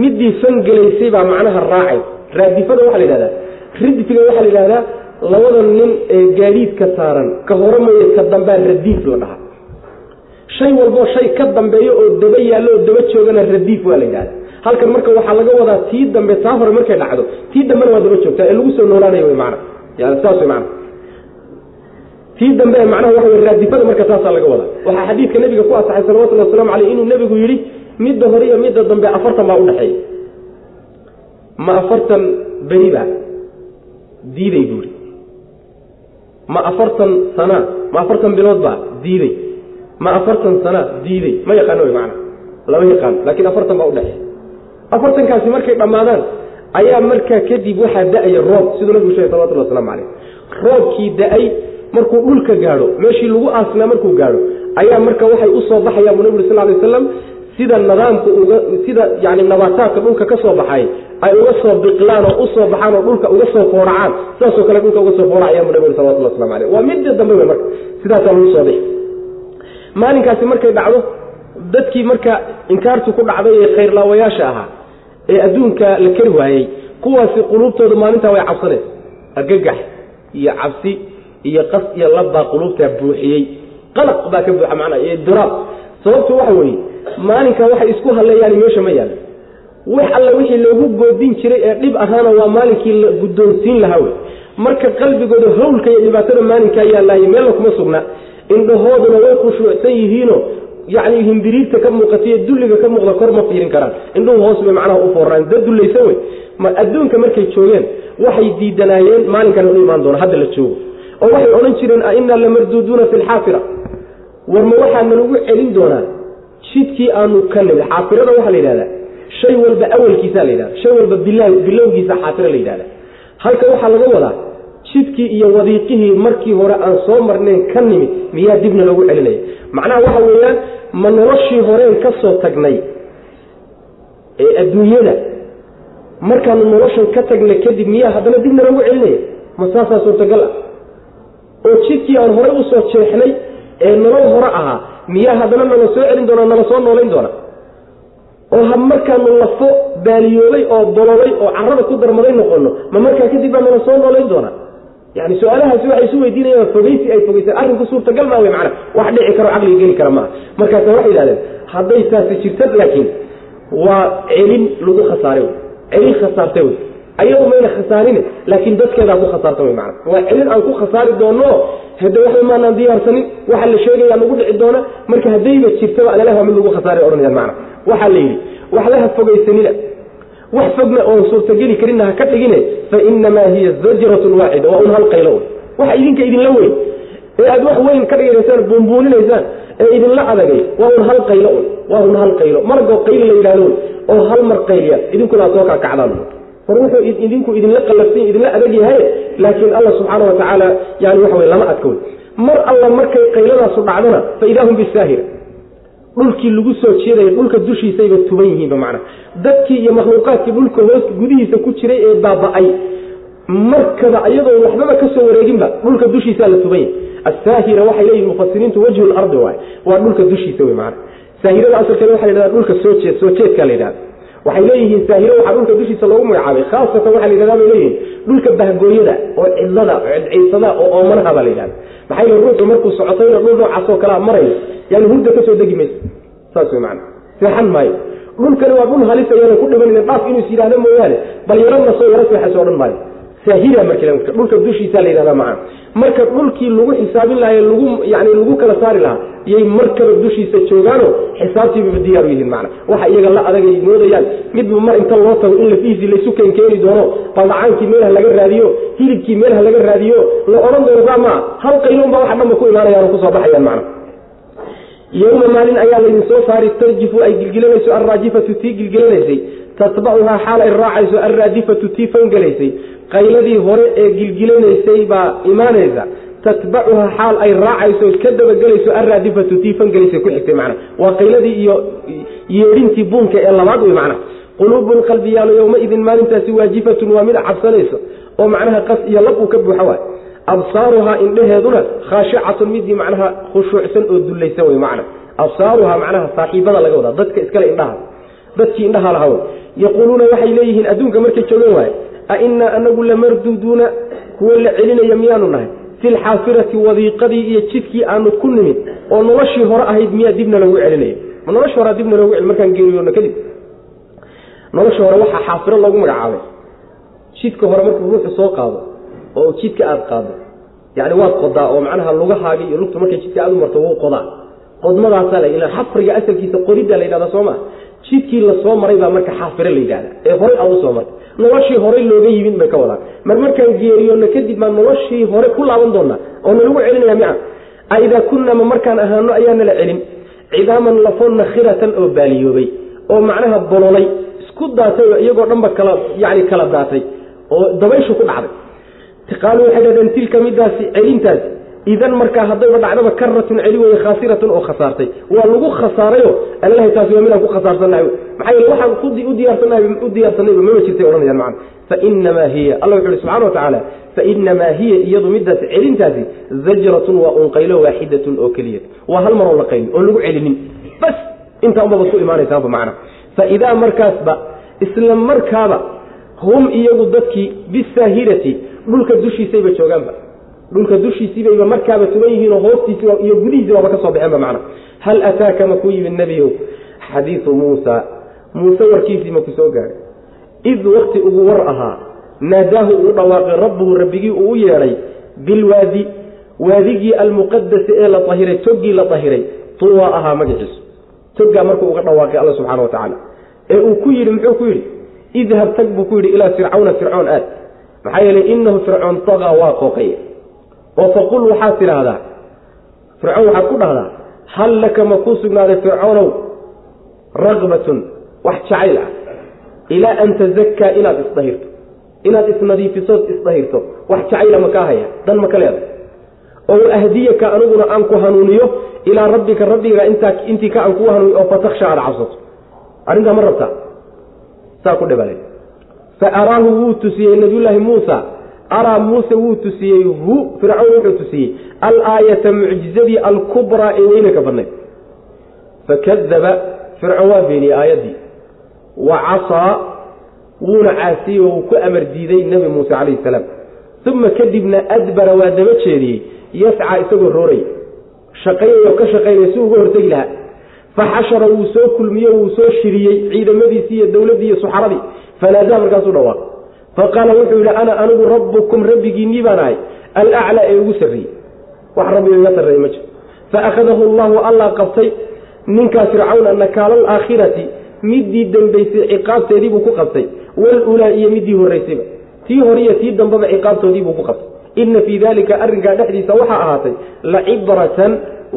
Midii fangelaysay baa macnaha raacay. Raadifada waxaa la yidhahdaa ridfiga waxaa la yidhahdaa labada nin ee gaadiidka saaran ka hore mooye ka dambaa radiif la dhahaa shay walboo shay ka dambeeyo oo daba yaallo oo daba joogana radiif waa la yidhahda halkan marka waxaa laga wadaa tii dambe taa hore markay dhacdo tii dambena waa daba joogtaa ee lagu soo noolaanayo wy mana yani saas wy mana tii dambe macnaha wey raadifada marka taasaa laga wadaa. Waxaa xadiidka nebiga ku asaxay salawatullhi waslamu caleyh inuu nebigu yidhi midda hore iyo midda dambe afartan baa udhexeeya ma afartan beri ba diiday buuri ma afartan sana ma afartan bilood baa? Diiday ma afartan sana diiday ma yaqaano wy macana lama yaqaan laakiin afartan baa udhexeeya afartankaasi markay dhammaadaan ayaa markaa kadib waxaa da'aya roob siduu nabigu sheegay salawatullah waslamu caleyh roobkii da'ay markuu dhulka gaadho meeshii lagu aasnaa markuu gaadho ayaa marka waxay u soo baxayaan bu nabig sal lay waslam sida nidaamka uga sida yani nabaataadka dhulka ka soo baxay ay uga soo biqlaan oo u soo baxaan oo dhulka uga soo fooracaan sidaasoo kale dhulka uga soo fooracayaan bu nabig salawatullah waslamu aleyh waa midda dambe wey marka sidaasaa lagu soo bixi maalinkaasi markay dhacdo dadkii marka inkaartu ku dhacday ee khayrlaawayaasha ahaa ee adduunka la keri waayey kuwaasi quluubtooda maalintaa way cabsanaysa argagax iyo cabsi iyo qas iyo labbaa quluubtaa buuxiyey. Qalaq baa ka buuxa macnaa iyo diraab. Sababtu waxa weeye maalinka waxay isku halleeyaan meesha ma yaalla wax alla wixii loogu goodin jiray ee dhib ahaana waa maalinkii la guddoonsiin lahaa wey marka qalbigooda hawlka iyo dhibaatada maalinkaa yaallaaye meella kuma sugna indhahooduna way khushuucsan yihiino yacni himbiriirta ka muuqataiyo dulliga ka muuqda kor ma fiirin karaan. Indhuhu hoos bay macnaha u da dullaysan wey adduunka markay joogeen waxay diidanaayeen maalinkan u imaan doona hadda la joogo. Oo waxay odhan jireen a innaa lamarduuduuna fi lxaafira war ma waxaa nalagu celin doonaa jidkii aanu ka nimid. Xaafirada waxaa la yidhahdaa shay walba awalkiisa la yidhahda shay walba bilowgiisa xaafira la yidhahda halka waxaa laga wadaa jidkii iyo wadiiqihii markii hore aan soo marnayn ka nimid miyaa dibna loogu celinaya macnaha waxa weeyaan ma noloshii horeen ka soo tagnay ee adduunyada? Markaanu noloshan ka tagna kadib miyaa haddana dib nalagu celinaya ma saasaa suurtagal ah. Oo jidkii aan horay u soo jeexnay ee nolol hore ahaa miyaa haddana nala soo celin doona nala soo noolayn doona oo ha markaanu lafo baaliyoolay oo bololay oo carada ku darmaday noqono ma markaa kadib baa nala soo noolayn doona yani su'aalahaasi waxay isu weydiinayaan fogeysi ay fogeysaan arrinku suurtagal maa wey macana wax dhici karo caqliga geli kara maaha. Markaasa waxay yidhahdeen hadday taasi jirta laakiin waa celin lagu khasaaray wey. Celin khasaartay wey. Ayadu mayna khasaarine laakiin dadkeedaa ku khasaarta wey macana waa celin aan ku khasaari doono. Hade waxba maanaan diyaarsanin waxa la sheegayaa nagu dhici doona. Marka haddayba jirtaba alalaha mid lagu khasaaray odhanayaan macana waxaa la yidhi waxlaha fogaysanina wax fogna oon suurtageli karinna ha ka dhigine fa inamaa hiya zajratun waaxida waa un hal qaylo waxa idinka idinla weyn ee aad wax weyn ka dhiganaysaan buunbuuninaysaan ee idinla adagay waa un hal qaylo un waa un hal qaylo. Margoo qayli la yidhahdo oo hal mar qayliya idinkuna soo kakacdaan war wuxuu idinku idinla qalafsan idinla adag yahay laakiin alla subxaana wa tacaala yani waxa wey lama wey mar alla markay qayladaasu dhacdana fa idaa hum bisaahira dhulkii lagu soo jeedaya dhulka dushiisayba tuban yihiinba macna. Dadkii iyo makhluuqaadkii dhulka hoos gudihiisa ku jiray ee baaba-ay. Markaba iyadoo waxbaba ka soo wareeginba dhulka dushiisaa la tuban yahay asaahira waxay leeyihiin mufasiriintu wajhu lardi waay. Waa dhulka dushiisa wey macana saahirada asalkeeda waxa la yhahda dhulka soo jeed soo jeedkaa la yidhahda waxay leeyihiin saahiro waxaa dhulka dushiisa loogu magacaabay khaasatan waxaa la yidhahda bay leeyihiin dhulka bahgooyada oo cidlada oo cidciisada oo oomanaha baa la yidhahda maxaa yeele ruuxu markuu socotayna dhul noocaas oo kalea marayo yani hurda ka soo degi mayso. Saas wey macana seexan maayo. Dhulkani waa dhul halis ayaana ku dhimanayna dhaaf inuu is yidhahdo mooyaane bal yarana soo yaro seexaso odhan maayo saahira marka dhulka dushiisa la yidhahda macana marka dhulkii lagu xisaabin lahaa lagu yani lagu kala saari lahaa yay markaba dushiisa joogaano xisaabtiibaba diyaar u yihiin macana. Waxa iyaga la adagay moodayaan. Midba mar inta loo tago in lafihiisii laysu keenkeeni doono baldacaankii meelha laga raadiyo hilibkii meelha laga raadiyo la odhan doono saa maa hal qayloon baa waxa dhanba ku imaanayaan oo ku soo baxayaan macana yowma maalin ayaa laydin soo saari tarjifu ay gilgilanayso alraajifatu tii gilgilanaysay tatbacuhaa xaal ay raacayso alraadifatu tii fangelaysay qayladii hore ee gilgilanaysay baa imaanaysa tatbacuhaa xaal ay raacayso ka dabagelayso alraadifatu tii fangelaysay ku xigtay macna waa qayladii iyo yeedhintii buunka ee labaad wey macna quluubun qalbiyaalo yowmaidin maalintaasi waajifatun waa mid cabsanayso oo macnaha qas iyo lab uu ka buuxa waay absaaruhaa indheheeduna khaashicatun midii macnaha khushuucsan oo dullaysan wey macna. Absaaruhaa macnaha saaxiibada laga wadaa dadka iskale indhaha. Dadkii indhaha laha wey yaquuluuna waxay leeyihiin adduunka markay joogan waaye a innaa anagu lamarduuduuna kuwo la celinaya miyaanu nahay. Fi lxaafirati wadiiqadii iyo jidkii aanu ku nimid oo noloshii hore ahayd miyaa dibna loogu celinaya. Ma noloshii hore dibna loogu celin markaan geeriyoona kadib. Noloshii hore waxaa xaafiro loogu magacaabay. Jidka hore markuu ruuxu soo qaado oo jidka aada qaado. Yani waad qodaa oo macnaha lugahaagi iyo lugtu markay jidka aad u marto wuu qodaa. Qodmadaasaa la xafriga asalkiisa qodiddaa la yidhahda soo maa jidkii la soo maray baa marka xaafiro la yidhahda ee horay aad u soo martay. Noloshii horey looga yimid bay ka wadaan. Mar markaan geeriyoona kadib baa noloshii hore ku laaban doonaa oo nalagu celinaya mica aidaa kunna ma markaan ahaano ayaa nala celin. Cidaaman lafo nakhiratan oo baaliyoobay oo macnaha bololay isku daatay oo iyagoo dhanba kala yani kala daatay oo dabayshu ku dhacday qaaluu waxay dhahdeen tilka midaasi celintaasi idan markaa haddayba dhacdaba karatun celi weye khaasiratun oo khasaartay. Waa lagu khasaarayo alalahay taasi waa midaan ku khasaarsannahay. Maxaa yeele waxaan u diyaarsannahay u diyaarsanayba mama jirtay odhanayaan macana fainamaa hiya alla wuxu uhi subxana wa tacaala fainamaa hiya iyadu midaasi celintaasi zajratun waa un qaylo waaxidatun oo keliya. Waa hal maroo la qaylin oon lagu celinin. Bas intaa unbabaad ku imaanaysaanba macana faidaa markaasba isla markaaba hum iyagu dadkii bisaahirati dhulka dushiisayba joogaanba dhulka dushiisiibayba markaaba tuban yihiinoo hoostiisi iyo gudihiisi baaba ka soo baxeenba macna. Hal ataaka ma ku yimid nebiyow xadiidu muusa. Muuse warkiisii ma ku soo gaadhay id wakti ugu war ahaa naadaahu uu dhawaaqay rabbuhu rabbigii uu u yeedhay bilwaadi waadigii almuqadasi ee la ahiray toggii la ahiray tuwaa ahaa magaciisu toggaa markuu uga dhawaaqay alla subxana wa tacaala ee uu ku yidhi muxuu ku yidhi idhab tag buu ku yidhi ilaa fircawna fircoon aad maxaa yeelay inahu fircoon tagaa waa qooqay oo faqul waxaad tidhaahdaa fircoon waxaad ku dhahdaa hal laka ma kuu sugnaaday fircoonow? Raqbatun wax jacayl ah. Ilaa an tazakkaa inaad isdahirto inaad isnadiifisood isdahirto wax jacayla ma kaa haya. Dan ma ka leedahay oo ahdiyaka aniguna aan ku hanuuniyo ilaa rabbika rabbiga intii ka aan kugu hanuuniyo oo fataksha aada cabsato. Arrintaa ma rabtaa? Saa ku dhibale fa araahu wuu tusiyey nabiyullaahi muusa araa muuse wuu tusiyey hu fircoon wuxuu tusiyey alaayata mucjizadii alkubraa ee weynanka badnayd fakadaba fircoon waa beeniyey aayaddii wa casaa wuuna caasiyey oo uu ku amar diiday nebi muuse calayhi salaam uma kadibna adbara waa daba jeediyey yascaa isagoo rooraya shaqaynaya oo ka shaqaynaya si uga hortegi lahaa faxashara wuu soo kulmiye wuu soo shiriyey ciidamadiisii iyo dowladdii iyo suxaradii fanaadaa markaasuu dhawaaq faqaala wuxuu yidhi ana anigu rabbukum rabbigiinnii baan ahay alaclaa ee ugu sarreeyey wax rabbiga iga sarreeye ma jiro faakhadahu allahu allah qabtay ninkaa fircawna nakaala alaakhirati middii dambaysay ciqaabteediibuu ku qabtay walulaa iyo middii horraysayba tii horiyo tii dambeba ciqaabtoodiibuu ku qabtay inna fii daalika arrinkaa dhexdiisa waxaa ahaatay la cibratan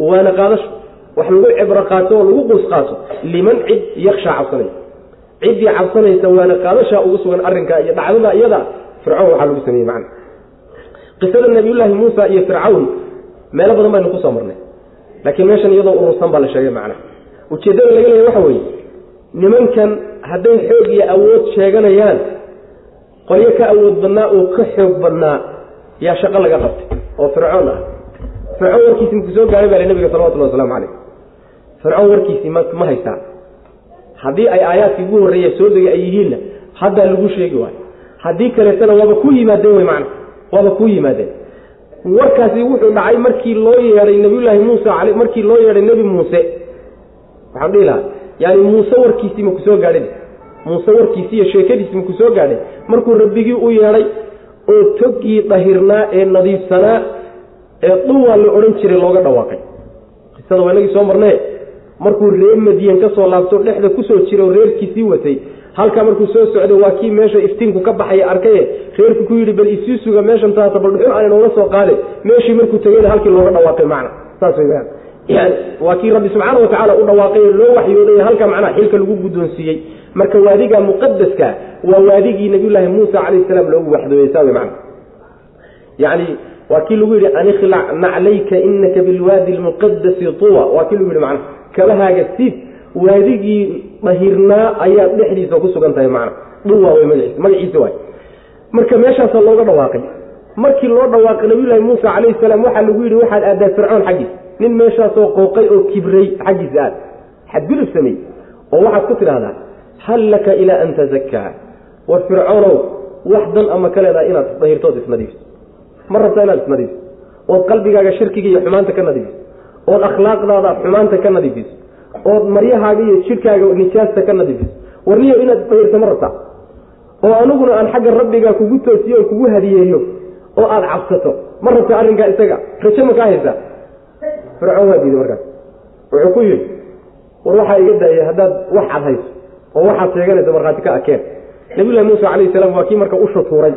waana qaadasho wax lagu cibro qaato oo lagu quus qaato liman cid yakshaa cabsanaya ciddii cabsanaysa waana qaadashaa ugu sugan arrinkaa iyo dhacdada iyada fircawn waxaa lagu sameeyey macna qisada nabiyullaahi muusa iyo fircawn meelo badan baynu ku soo marnay. Laakiin meeshan iyadoo urursan baa la sheegay macnaha ujeeddada laga leeya waxa weeye nimankan hadday xoog iyo awood sheeganayaan qolyo ka awood badnaa oo ka xoog badnaa yaa shaqo laga qabtay oo fircoon ah. Fircoon warkiisi maku soo gaaray baa nabiga salawatullah waslamu calayh. Fircoon warkiisii ma ma haystaa haddii ay aayaadkii ugu horreeya soo degay ay yihiinna haddaa lagu sheegi waayo. Haddii kaleetana waaba ku yimaadeen wey macna waaba ku yimaadeen. Warkaasi wuxuu dhacay markii loo yeedhay nabiyullaahi muusa markii loo yeedhay nebi muuse. Waxaan dhihi lahaa yaani muuse warkiisii maku soo gaadhin. Muuse warkiisii iyo sheekadiisii maku soo gaadhay markuu rabbigii u yeedhay oo toggii dhahirnaa ee nadiifsanaa ee dhuwaa la odhan jiray looga dhawaaqay. Qisada waa inagii soo marnee markuu reer madiyan ka soo laabto dhexda ku soo jira oo reerkiisii watay. Halkaa markuu soo socday waa kii meesha iftiinku ka baxaya arkaye reerku ku yidhi bal isii suga meeshan taata bal dhuxul aan inooga soo qaade. Meeshii markuu tegeyna halkii looga dhawaaqay macna. Saas yani waa kii rabbi subxaana watacaala u dhawaaqay loo waxyooday halka macnaha xilka lagu guddoonsiiyey. Marka waadiga muqadaska waa waadigii nabiyullaahi muusa calayhi salaam loogu waxdooyey saa wey macna. Yani waa kii lagu yidhi anikhlac naclayka inaka bilwaadi lmuqadasi tuwa. Waa kii lagu yidhi macna kabahaaga siid waadigii dhahirnaa ayaad dhexdiisa ku sugan tahay macna. Dhuwa wey magaciisa magaciisa waay. Marka meeshaasaa looga dhawaaqay markii loo dhawaaqay nabiyullaahi muusa calayhi salaam waxaa lagu yidhi waxaad aadaa fircoon xaggiisa nin meeshaasoo qooqay oo kibray xaggiisa aad. Xadgudub sameey oo waxaad ku tidhahdaa hal laka ilaa an tazakkaa war fircoonow wax dan ama ka leedaha inaad dahirtood isnadiifiso. Ma rabtaa inaad isnadiifiso? Ood qalbigaaga shirkiga iyo xumaanta ka nadiifiso ood akhlaaqdaada xumaanta ka nadiifiso ood maryahaaga iyo jidhkaaga nijaasta ka nadiifiso warniyo inaad dahirto ma rabtaa oo aniguna aan xagga rabbigaa kugu toosiyo oo kugu hadiyeeyo oo aada cabsato. Ma rabta arrinkaa isaga. Rajo ma kaa haysaa fircoon waa diiday markaas. Wuxuu ku yidhi war waxaa iga daaya haddaad wax cad hayso oo waxaad sheeganaysa markhaati ka akeen. Nabiyullahi muusa calayhi salaam waa kii marka usha tuuray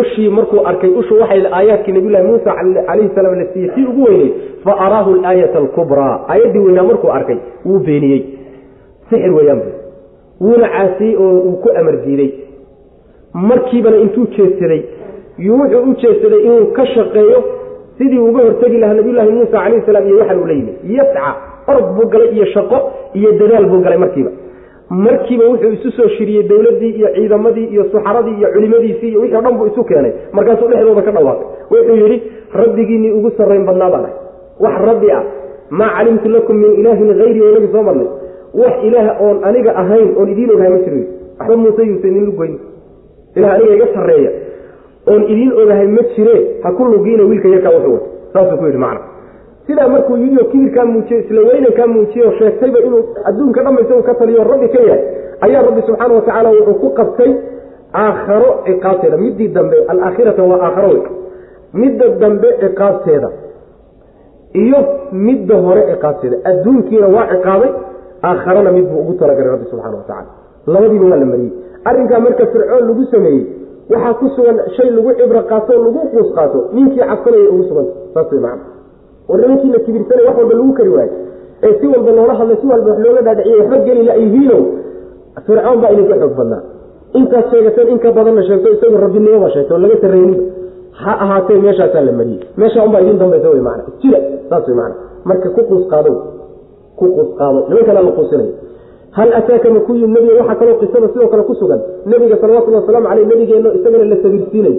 ushii markuu arkay ushu waxay aayaadkii nabiyullahi muusa calayhi salaam la siiyey tii ugu weyneyd fa araahu alaayata alkubraa. Aayaddii weynaa markuu arkay wuu beeniyey. Sixir weeyaan bu wuuna caasiyey oo uu ku amar diiday. Markiibana intuu jeedsaday yuu wuxuu u jeedsaday inuu ka shaqeeyo sidii uga hortegi lahaa nabiyullaahi muusa calayhi salaam iyo waxaan uu la yimid yasca orod buu galay iyo shaqo iyo dadaal buu galay markiiba markiiba wuxuu isu soo shiriyey dowladdii iyo ciidamadii iyo suxaradii iyo culimadiisii iyo wixii o dhan buu isu keenay. Markaasuu dhexdooda ka dhawaaqay. Wuxuu yidhi rabbigiinnii ugu sarrayn badnaa baan ahay wax rabbi ah maa calimtu lakum min ilaahin hayri oo nabi soo marnay. Wax ilaah oon aniga ahayn oon idiin ogahay ma jiro waxba muuse yuusa idin lugoyn ilah aniga iga sarreeya. Oon idiin ogahay ma jire ha ku lugiina wiilka yarkaa wuxuu wata saasuu ku yidhi macna sidaa markuu yidhi oo kibirkaa muujiye isla weynankaa muujiye oo sheegtayba inuu adduunka dhammaysa uu ka taliyo rabbi ka yahay ayaa rabbi subxaana watacaala wuxuu ku qabtay aakharo ciqaabteeda. Middii dambe alaakhirata waa aakharo wey midda dambe ciqaabteeda iyo midda hore ciqaabteeda. Adduunkiina waa ciqaabay aakharana mid buu ugu talagalay rabbi subxana watacala labadiiba waa la mariyey. Arrinkaa marka fircoon lagu sameeyey waxaa ku sugan shay lagu cibro qaato lagu quus qaato ninkii cabsanaya ugu suganta saas way war nimankii la kibirsanay wax walba lagu kari waayo. Ee si walba loola hadlay si walba wax looga dhaadhiciye waxba geli layihiino fircoon baa idinka xoog badnaa. Intaad sheegateen in ka badanna sheegto isagu rabbinimoba sheegto laga sarreyniba ha ahaatee meeshaasaa la mariyey. Meeshaa unbaa idin dambaysa wey maana jira saas way maana marka ku quus qaado ku quus qaado. Nimankana la quusinayo hal ataaka ma ku yimid nebiga? Waxaa kaloo qisada sidoo kale ku sugan. Nebiga salawatullhi wasalaamu caleyh nabigeenno isagana la sabirsiinayo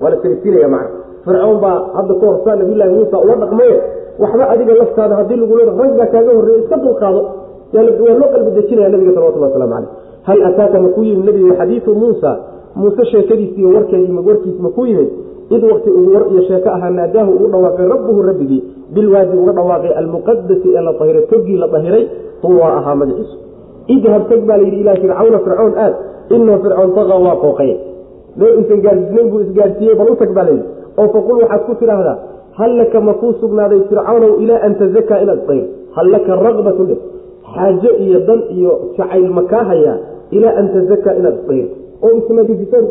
waa la sabirsiinaya macna fircoon baa hadda ka horsaa nabiyullahi muusa ula dhaqmaye waxba adiga laftaada haddii lagu leeda rag baa kaaga horreeya iska dulqaado. Waa loo qalbi dejinaya nabiga salawatullah waslamu caleyh hal ataaka ma ku yimid nebiga xadiidu muusa? Muuse sheekadiisi iyo warkeedii warkiis ma ku yimid? Id wakti uu war iyo sheeko ahaa naadaahu ugu dhawaaqay rabbuhu rabbigii bilwaadi uga dhawaaqay almuqadasi ee la dahiray togii la dahiray tuwaa ahaa magaciisu idhab tog baa layidhi ilaa fircawna fircoon aad inahu fircoon taqa waa qooqaye uusan gaarsiisnayn buu isgaarsiiyey bal u baa layidhi oo faqul waxaad ku tidhaahdaa hal laka ma kuu sugnaaday fircawnow ilaa an tazakaa inaad dayr hal laka raqbatu dhe xaajo iyo dan iyo jacayl makaa hayaa ilaa an tazakaa inaad dayr oo isnadifisan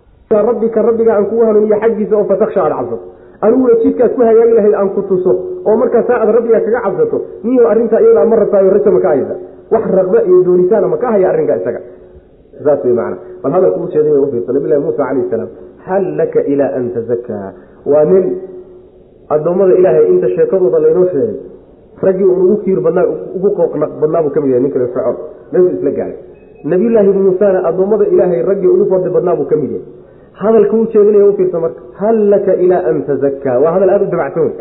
rabbika rabbiga aan kugu hanuuniyo xaggiisa oo fataksha aad cabsato aniguna jidkaad ku hagaagi lahayd aan ku tuso oo markaa saa aad rabbiga kaga cabsato niyo arrintaa iyadaa ma rabtaayo raja maka haysa. Wax raqba iyo doonitaana maka haya arrinkaa isaga. Saas wey macana bal hadalka u jeeday u fiirsa nabilahi muusa calayhi salaam hal laka ilaa an tazakaa waa nin addoommada ilaahay inta sheekadooda laynoo sheegay raggii un ugu kiir badnaa ugu qooqnaq badnaa buu ka mid yahay ninka fircoon. Meesuu isla gaaray. Nabiyullaahi muusana addoommada ilaahay raggii ugu fadli badnaa buu ka mid yahay. Hadalka u jeedinaya u fiirsa marka hal laka ilaa an tazakaa waa hadal aada u dabacsan wey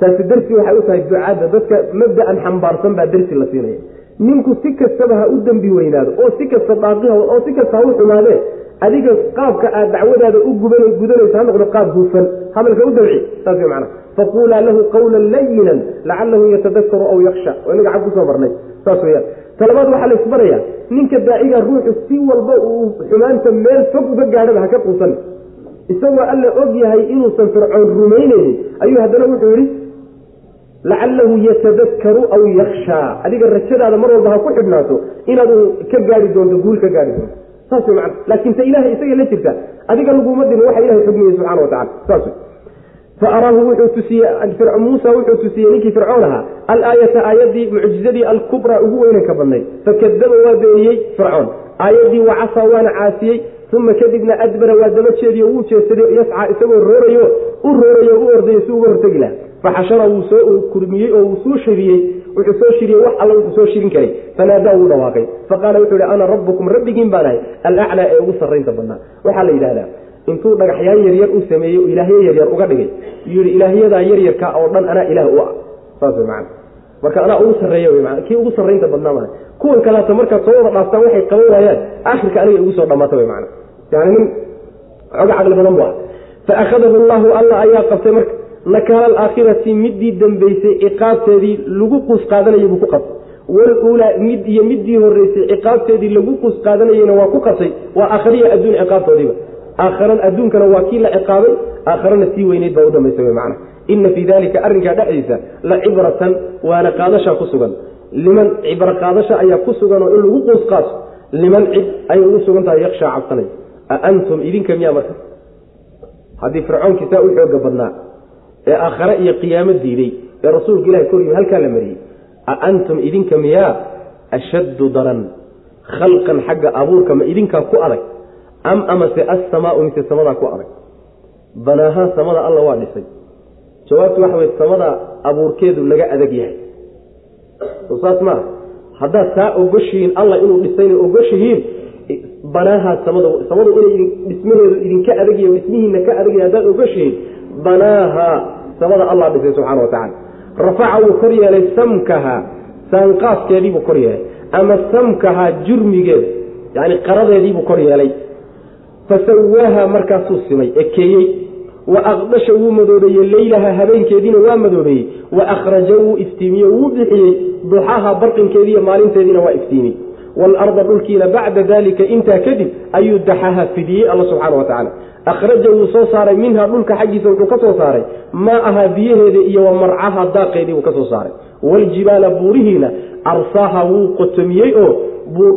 taasi darsi waxay u tahay ducaadda. Dadka mabda'an xambaarsan baa darsi la siinaya. Ninku si kastaba ha u dembi weynaado oo si kasta daaqi oo si kasta ha u xumaadee adiga qaabka aad dacwadaada u guban gudanaysa ha noqdo qaab hufan hadalka u dabci saas wey macana faquulaa lahu qawlan layinan lacalahu yatadakaru aw yaksha oo inaga cag ku soo marnay. Saas weyaan talabaad waxaa la isbarayaa ninka daaciga ruuxu si walba uu xumaanta meel fog uga gaadhaba haka quusan. Isagoo alla og yahay inuusan fircoon rumaynaynin ayuu haddana wuxuu yidhi lacalahu yatadakaru aw yakshaa adiga rajadaada mar walba ha ku xidhnaato inaad ka gaari doonto guul ka gaari doonto saas wey macana laakiin ta ilahay isaga la jirta adiga laguma dimo waxa ilahay xugmiyey subxana wa tacala saas wey fa araahu wuxuu tusiyey muusa wuxuu tusiyey ninkii fircoon ahaa alaayata aayadii mucjizadii alkubraa ugu weynanka badnayd. Fakadaba waa beeniyey fircoon. Aayadii wacasaa waana caasiyey uma kadibna adbara waa daba jeediyo wuu jeedsaday yascaa isagoo roorayo u roorayo u ordayo si uga hortegi laha faxashara wuu soo kurmiyey oo wuu soo shiriyey wuxuu soo shiriyey wax alla wuxuu soo shirin karay. Fanaadaa wuu dhawaaqay. Faqaala wuxuu ihi ana rabbukum rabbigiin baan ahay alaclaa ee ugu sarraynta badnaa. Waxaa la yidhahdaa intuu dhagaxyaan yaryar u sameeyey oo ilaahyo yaryar uga dhigay yuu yihi ilaahyadaa yaryarka oo dhan anaa ilaah u ah. Saas wey macana marka anaa ugu sarreeya wey maa kii ugu sarraynta badnaa maaha. Kuwan kaleeto markaad soo wada dhaaftaan waxay qaban waayaan aakhirka aniga igu soo dhammaata wey macana yani nin xoga caqli badan bu ah fa akhadahu allahu alla ayaa qabtay marka nakaala alaakhirati midii dambeysay ciqaabteedii lagu quus qaadanayay buu ku qabtay. Waluulaa mid iyo midii horeysay ciqaabteedii lagu quus qaadanayeyna waa ku qabtay waa aakhariya adduun ciqaabtoodiiba. Aakharan adduunkana waa kii la ciqaabay aakharana sii weyneyd baa u dambaysa wey macana ina fii dalika arrinkaa dhexdiisa la cibratan waana qaadashaa ku sugan. Liman cibro qaadasha ayaa ku sugan oo in lagu quus qaato liman cid ayay ugu sugan tahay yakshaa cabsanay a antum idinka miyaa marka? Haddii fircoonkii saa u xooga badnaa ee aakhare iyo qiyaamo diiday ee rasuulka ilahi kor yimi halkaa la mariyey a antum idinka miyaa? Ashaddu daran khalqan xagga abuurka ma idinkaa ku adag? Am amase assamaau mise samadaa ku adag? Banaahaan samada alla waa dhisay. Jawaabtu waxa wey samada abuurkeedu naga adag yahay. Soo saas maa haddaad taa ogoshihiin alla inuu dhisayna ogoshihiin banaahaa samada samadu inay dhismaheedu idinka adagya dhismihiina ka adagya haddaad ogoshihiin banaaha samada allah dhisay subxana wa tacala rafaca wuu kor yeelay samkaha saanqaaskeediibuu kor yeelay ama samkaha jurmigeeda yani qaradeediibuu kor yeelay. Fasawaaha markaasuu simay ekeeyey. Wa aqdasha wuu madoobeeyey leylaha habeenkeediina waa madoobeeyey. Wa akhraja wuu iftiimiye wuu bixiyey. Duxaha barqinkeediiyo maalinteediina waa iftiimiyey. Waalarda dhulkiina bacda dalika intaa kadib ayuu daxaha fidiyey alla subxaana wa tacaala akhraja wuu soo saaray minha dhulka xaggiisa wuxuu ka soo saaray maa ahaa biyaheeda iyo wa marcaha daaqeedii buu ka soo saaray waaljibaala buurihiina arsaaha wuu qotomiyey oo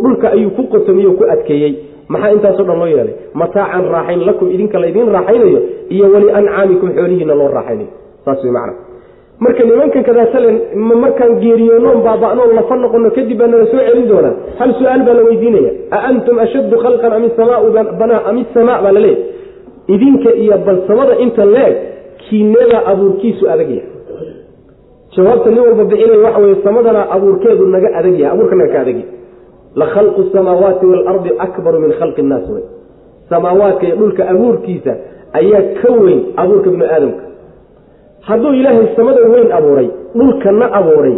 dhulka ayuu ku qotomiyey oo ku adkeeyey maxaa intaasoo dhan loo yeelay mataacan raaxayn lakum idinka laydiin raaxaynayo iyo wali ancaamikum xoolihiina loo raaxaynayo saas wey macana marka nimankan kadaasale markaan geeriyoonoon baaba'noon lafa noqono kadib baa nala soo celin doonaa hal su'aal baa la weydiinaya a antum ashaddu khalqan am isamaau banaa am isamaa baa laleeyahy idinka iyo balsamada inta leeg kiineeda abuurkiisu adag yahay. Jawaabta nin walba bixinaya waxa weye samadana abuurkeedu naga adag yahay abuurka naga ka adag yahay. La khalqu samaawaati waalardi akbaru min khalqi innaas wey samaawaadka iyo dhulka abuurkiisa ayaa ka weyn abuurka binu aadamka. Hadduu ilaahay samada weyn abuuray dhulkana abuuray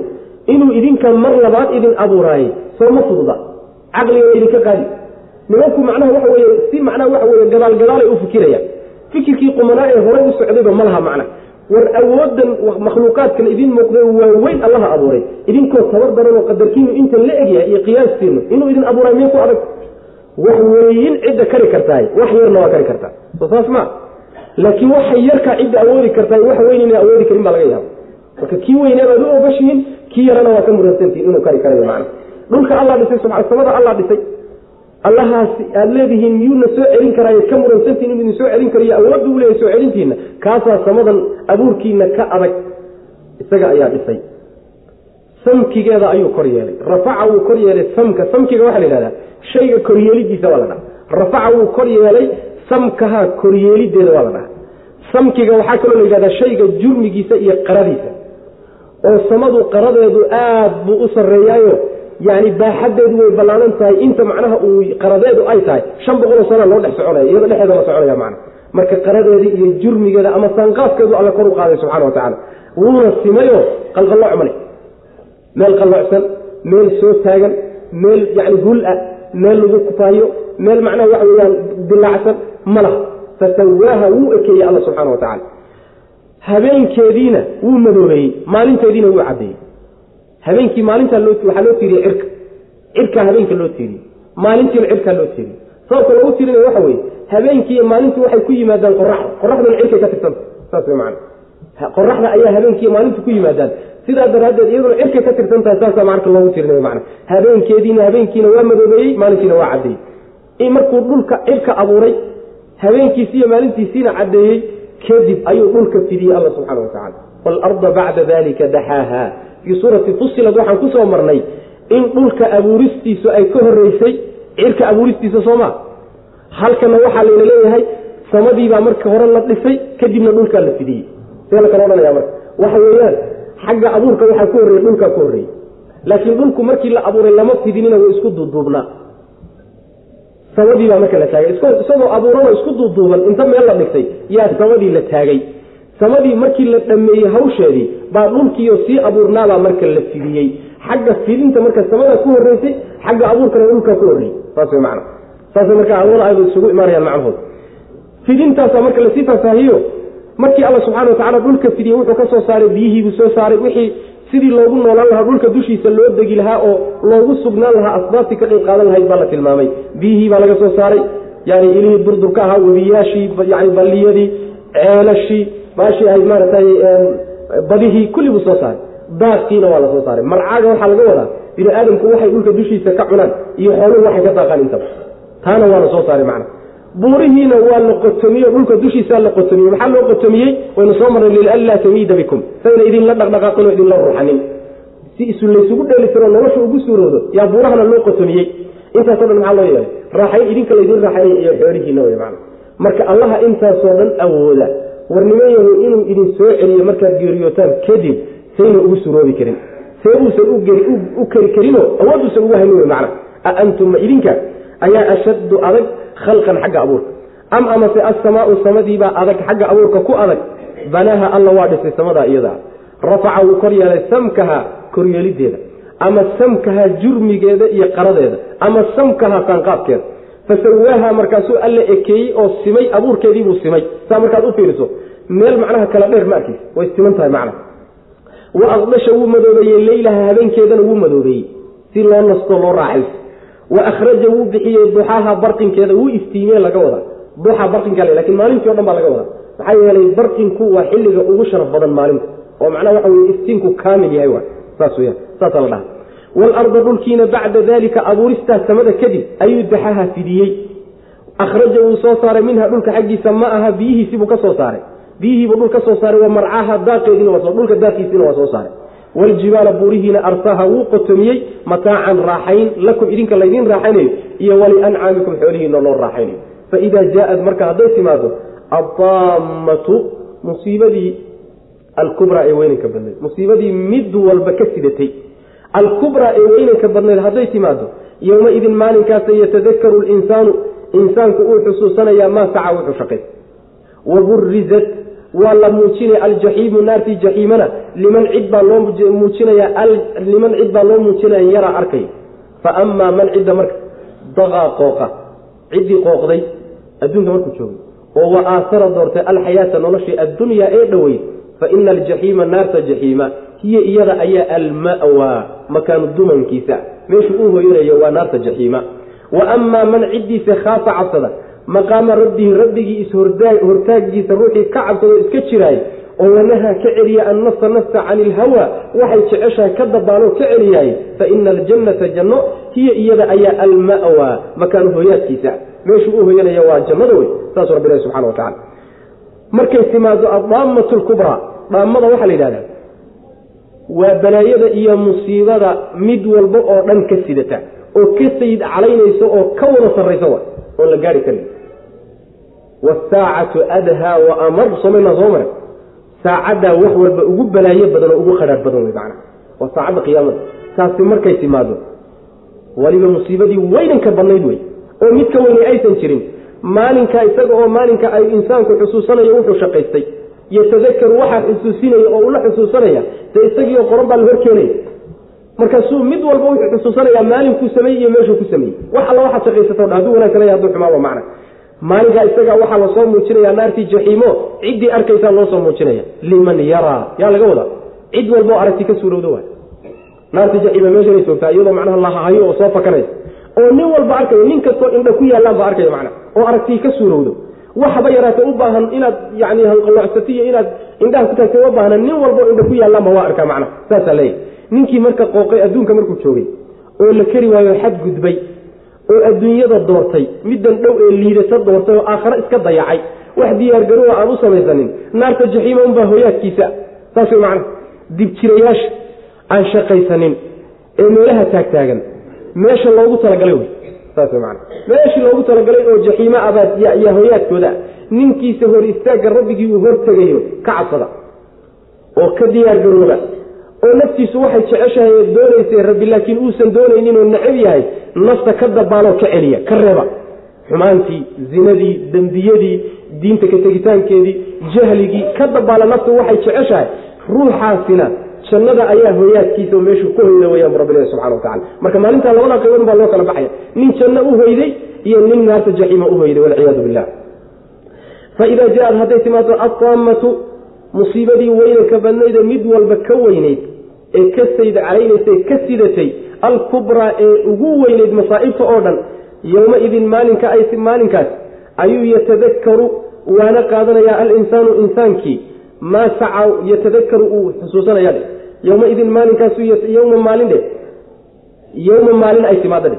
inuu idinka mar labaad idin abuuraaye soo ma fududa. Caqliga idinka qaadi nimanku macnaha waxa weye si macnaha waxa weye gadaal gadaalay u fikirayaan fikirkii qumanaa ee horay u socdayba ma laha macna. War awoodan makhluuqaadkan idin muuqday waa weyn allaha abuuray. Idinkoo tabar daran oo qadarkiinu intan la egyahay iyo qiyaastiinu inuu idin abuuray miya ku adag. Wax weyin cidda kari kartaay. Wax yarna waa kari kartaa. Saas ma. Laakiin waxa yarkaa cidda awoodi kartaay wax weyn ina awoodi karin baa laga yaaba marka kii weynaa baad u ogashihiin kii yarana waa ka muransantihin inuu kari karayo macna. Dhulka allah dhisay subaa samada allah dhisay allahaasi aada leedihiin miyuuna soo celin karaayo ka muransantiin inuu idin soo celin karayo awoodda u leeyahy soo celintiina kaasaa samadan abuurkiina ka adag isaga ayaa dhisay. Samkigeeda ayuu kor yeelay. Rafaca wuu kor yeelay samka. Samkiga waxaa la yidhahdaa shayga koryeelidiisa waa la dhaha rafaca wuu kor yeelay samkaha koryeelideeda waa la dhaha samkiga waxaa kaloo la yidhahdaa shayga jurmigiisa iyo qaradiisa. Oo samadu qaradeedu aad buu u sarreeyaayo yani baaxadeedu way ballaanan tahay. Inta macnaha uu qaradeedu ay tahay shan boqoloo sana loo dhex soconaya iyado dhexeeda la soconaya macna. Marka qaradeedii iyo jurmigeeda ama sanqaafkeedu alla kor u qaaday subxana wa tacaala. Wuuna simayo qalqallooc male meel qalloocsan meel soo taagan meel yani hul-a meel lagu kufaayo meel macnaha waxa weyaan dilaacsan ma laha. Fasawaaha wuu ekeeyey alla subxana wa tacaala. Habeenkeediina wuu madoobeeyey maalinteediina wuu cadeeyey habeenkii maalintaa loo waxaa loo tiiriyey cirka. Cirkaa habeenka loo tiiriyey. Maalintiina cirkaa loo tiiriyey. Sababka loogu tiirinaya waxa habeenkii iyo maalintii waxay ku yimaadaan qoraxda qoraxduna cirkay ka tirsanta saas way qoraxda ayaa habeenkii iyo maalinta ku yimaadaan. Sidaa daraaddeed iyaduna cirkay ka tirsan tahay saasaa marka loogu tiirinaya macana habeenkeediina habeenkiina waa madoobeeyey maalintiina waa caddeeyey. Markuu dhulka cirka abuuray habeenkiisi iyo maalintiisiina caddeeyey kadib ayuu dhulka fidiyey alla subxana wa tacala waalarda bacda dalika daxaaha fii suurati fusilad waxaan ku soo marnay in dhulka abuuristiisu ay ka horeysay cirka abuuristiisa sooma halkana waxaa layna leeyahay samadiibaa marka hore la dhisay kadibna dhulkaa la fidiyey. See la kala odhanaya marka? Waxa weeyaan xagga abuurka waxaa ka horreeyey dhulkaa ka horreeyey laakiin dhulku markii la abuuray lama fidinina way isku duuduubnaa samadiibaa marka la taagay. Isagoo abuuranoo isku duuduuban inta meel la dhigtay yaa samadii la taagay samadii markii la dhammeeyey hawsheedii baa dhulkiiyo sii abuurnaabaa marka la fidiyey. Xagga fidinta marka samada ku horreysay xagga abuurkana dhulkaa ku horreeyey saas macana saasay marka labada aayadoo isugu imaanayaan macnahood fidintaasaa marka la sii faahfaahiyo. Markii alla subxana wa tacala dhulka fidiyey wuxuu ka soo saaray biyihiibuu soo saaray. Wixii sidii loogu noolaan lahaa dhulka dushiisa loo degi lahaa oo loogu sugnaan lahaa asbaabtii ka qayb qaadan lahayd baa la tilmaamay. Biyihii baa laga soo saaray. Yani ilihii durdurka ahaa webiyaashii yani balliyadii ceelashii baashii ahayd maaragtay badihii kulli buu soo saaray. Daaqiina waa la soo saaray. Marcaaga waxaa laga wadaa bini aadamku waxay dhulka dushiisa ka cunaan iyo xooluhu waxay ka daaqaan intaba. Taana waa la soo saaray macna. Buurihiina waa la qotomiye dhulka dushiisaa la qotomiyey. Maxaa loo qotomiyey? Waynu soo marnay lianlaa tamiida bikum. Sayna idinla dhaqdhaqaaqin oo idinla ruuxanin. Si isu laysugu dheelitiro nolosha ugu suuroodo yaa buurahana loo qotomiyey. Intaaso dhan maxaa loo yeelay? Raaxayn idinka laydin raaxaynay iyo xoolihiina wey macna marka allaha intaasoo dhan awooda warnimayahu inuu idin soo celiyo markaad geeriyootaan kadib sayna ugu suroobi karin. See uusan u keri karinoo awooduusan ugu haynin wey macna a antum ma idinka ayaa ashaddu adag khalqan xagga abuurka. Am amase assamaau samadiibaa adag xagga abuurka ku adag? Banaaha alla waa dhisay samadaa iyadaa. Rafaca wuu kor yeelay samkaha koryeelideeda. Ama samkaha jurmigeeda iyo qaradeeda. Ama samkaha saanqaadkeeda fasawaaha markaasuu alla ekeeyey oo simay abuurkeediibuu simay. Saa markaad u meel macnaha kala dheer ma arkaysa way siman tahay macnaha wa aqdasha wuu madoobeeyey leylaha habeenkeedana wuu madoobeeyey si loo nasto loo raaxayso wa akhraja wuu bixiyey duxaaha barqinkeeda wuu iftiimee laga wadaa duxa barqinka le laakiin maalintii o dhan baa laga wadaa maxaa yeelay barqinku waa xilliga ugu sharaf badan maalinta. Oo macnaha waxa weye iftiinku kaamil yahay waay. Saas weyaan saasaa la dhaha waalarda dhulkiina bacda dalika abuuristaas samada kadib ayuu daxaha fidiyey. Akhraja wuu soo saaray minha dhulka xaggiisa ma aha biyihiisibuu ka soo saaray. Biyihiibuu dhul ka soo saaray wa marcaha daaqeediina dhulka daaqiisiina waa soo saaray. Waljibaala buurihiina arsaha wuu qotomiyey mataacan raaxayn lakum idinka laydin raaxaynayo iyo waliancaamikum xoolihiina loo raaxaynayo. Faidaa jaaad marka hadday timaado adaammatu musiibadii alkubraa ee weynanka badnayd musiibadii mid walba ka sidatay alkubraa ee weynanka badnayd hadday timaado yowmaidin maalinkaasa yatadakaru linsaanu insaanku uu xusuusanayaa maa saca wuxuu shaqay waburizat waa la muujinaya aljaxiimu naartii jaxiimana liman cid baa loo muujinaya liman cid baa loo muujinaya yaraa arkay fa amaa man cidda marka daqaa qooqa ciddii qooqday adduunka markuu joogay oo wa aasara doortay alxayaata noloshii addunyaa ee dhoweyd fa ina aljaxiima naarta jaxiima hiya iyada ayaa alma'waa makaanu dumankiisa. Meeshuu u hoyanayo waa naarta jaxiima. Wa amaa man ciddiisa khaafa cabsada maqaama rabbihi rabbigii ishortaagiisa ruuxii ka cabsado iska jiraay oo wanaha ka celiya annafsa nafsa cani ilhawa waxay jeceshahay ka dabaaloo ka celiyaay fa ina aljannata janno hiya iyada ayaa alma'waa makaanu hoyaadkiisa meeshuu u hoyanaya waa jannada wey saasuu rabbi ilahi subxana wa tacala markay timaado addaamatu lkubraa dhaamada waxaa la yidhahdaa waa balaayada iyo musiibada mid walba oo dhan ka sidata oo ka sayid calaynaysa oo ka wada sarraysa wa oon la gaari karin. Wasaacatu adhaa wa amar somayna soo mare saacaddaa wax walba ugu balaayo badan oo ugu qadhaar badan wey macana waa saacadda qiyaamada. Taasi markay timaado waliba musiibadii weynanka badnayd wey oo mid ka weynay aysan jirin maalinka isaga oo maalinka ay insaanku xusuusanayo wuxuu shaqaystay yatadakaru waxaa xusuusinaya oo ula xusuusanaya dee isagiio qoran baa la horkeenaya markaasuu mid walba wuxuu xusuusanaya maalinkuu sameeyey iyo meeshuu ku sameeyey wax alla waxaad shaqaysato dha haduu wanaagsanay haduu xumaaba macna. Maalinkaa isaga waxaa la soo muujinaya naartii jaxiimo ciddii arkaysaa loo soo muujinaya. Liman yaraa yaa laga wadaa? Cid walbao aragti ka suurowda waay. Naartii jaxiima meeshanay joogtaa iyadoo macnaha lahahayo oo soo fakanaysa oo nin walba arkayo nin kastoo indha ku yaallaan ba arkaya macna oo aragtii ka suurowdo waxba yaraatee u baahan inaad yani hanqaloocsati iyo inaad indhaha ku taagtay uma baahna nin walbao indha ku yaallaanba waa arkaa macna. Saasaa leeyahy ninkii marka qooqay adduunka markuu joogay oo la keri waayo xadgudbay oo adduunyada doortay middan dhow ee liidata doortay oo aakhare iska dayacay wax diyaargarooa aan u samaysanin naarta jaxiima unbaa hoyaadkiisa saas way macna dibjirayaasha aan shaqaysanin ee meelaha taagtaagan meesha loogu talagalay wey saas macna meeshii loogu talagalay oo jaxiimo abaad yaa hoyaadkooda ninkiisa hor istaagga rabbigii uu hortegayo ka cabsada oo ka diyaargarooba oo naftiisu waxay jeceshahay doonaysay rabbi laakiin uusan doonaynin oo necab yahay nafta ka dabaaloo ka celiya ka reeba. Xumaantii zinadii dembiyadii diinta ka tegitaankeedii jahligii ka dabaala naftu waxay jeceshahay ruuxaasina jannada ayaa hoyaadkiisa oo meeshuu ku hoyda weyaan bu rabbilahi subxana wa tacala marka maalintaa labada qaybood baa loo kala baxaya. Nin janno u hoyday iyo nin naarta jaxiima u hoyday walciyaadu billah faida jaaad hadday timaado asaamatu musiibadii weynanka badnayde mid walba ka weynayd ee ka sayd calaynaysay ka sidatay alkubraa ee ugu weynayd masaa'ibta oo dhan yowmaidin maalinka ay maalinkaas ayuu yatadakaru waana qaadanayaa alinsaanu insaankii. Maa saca yatadakaru uu xusuusanaya yowmaidin maalinkaasu yowma maalin dhe yowma maalin ay timaado dhe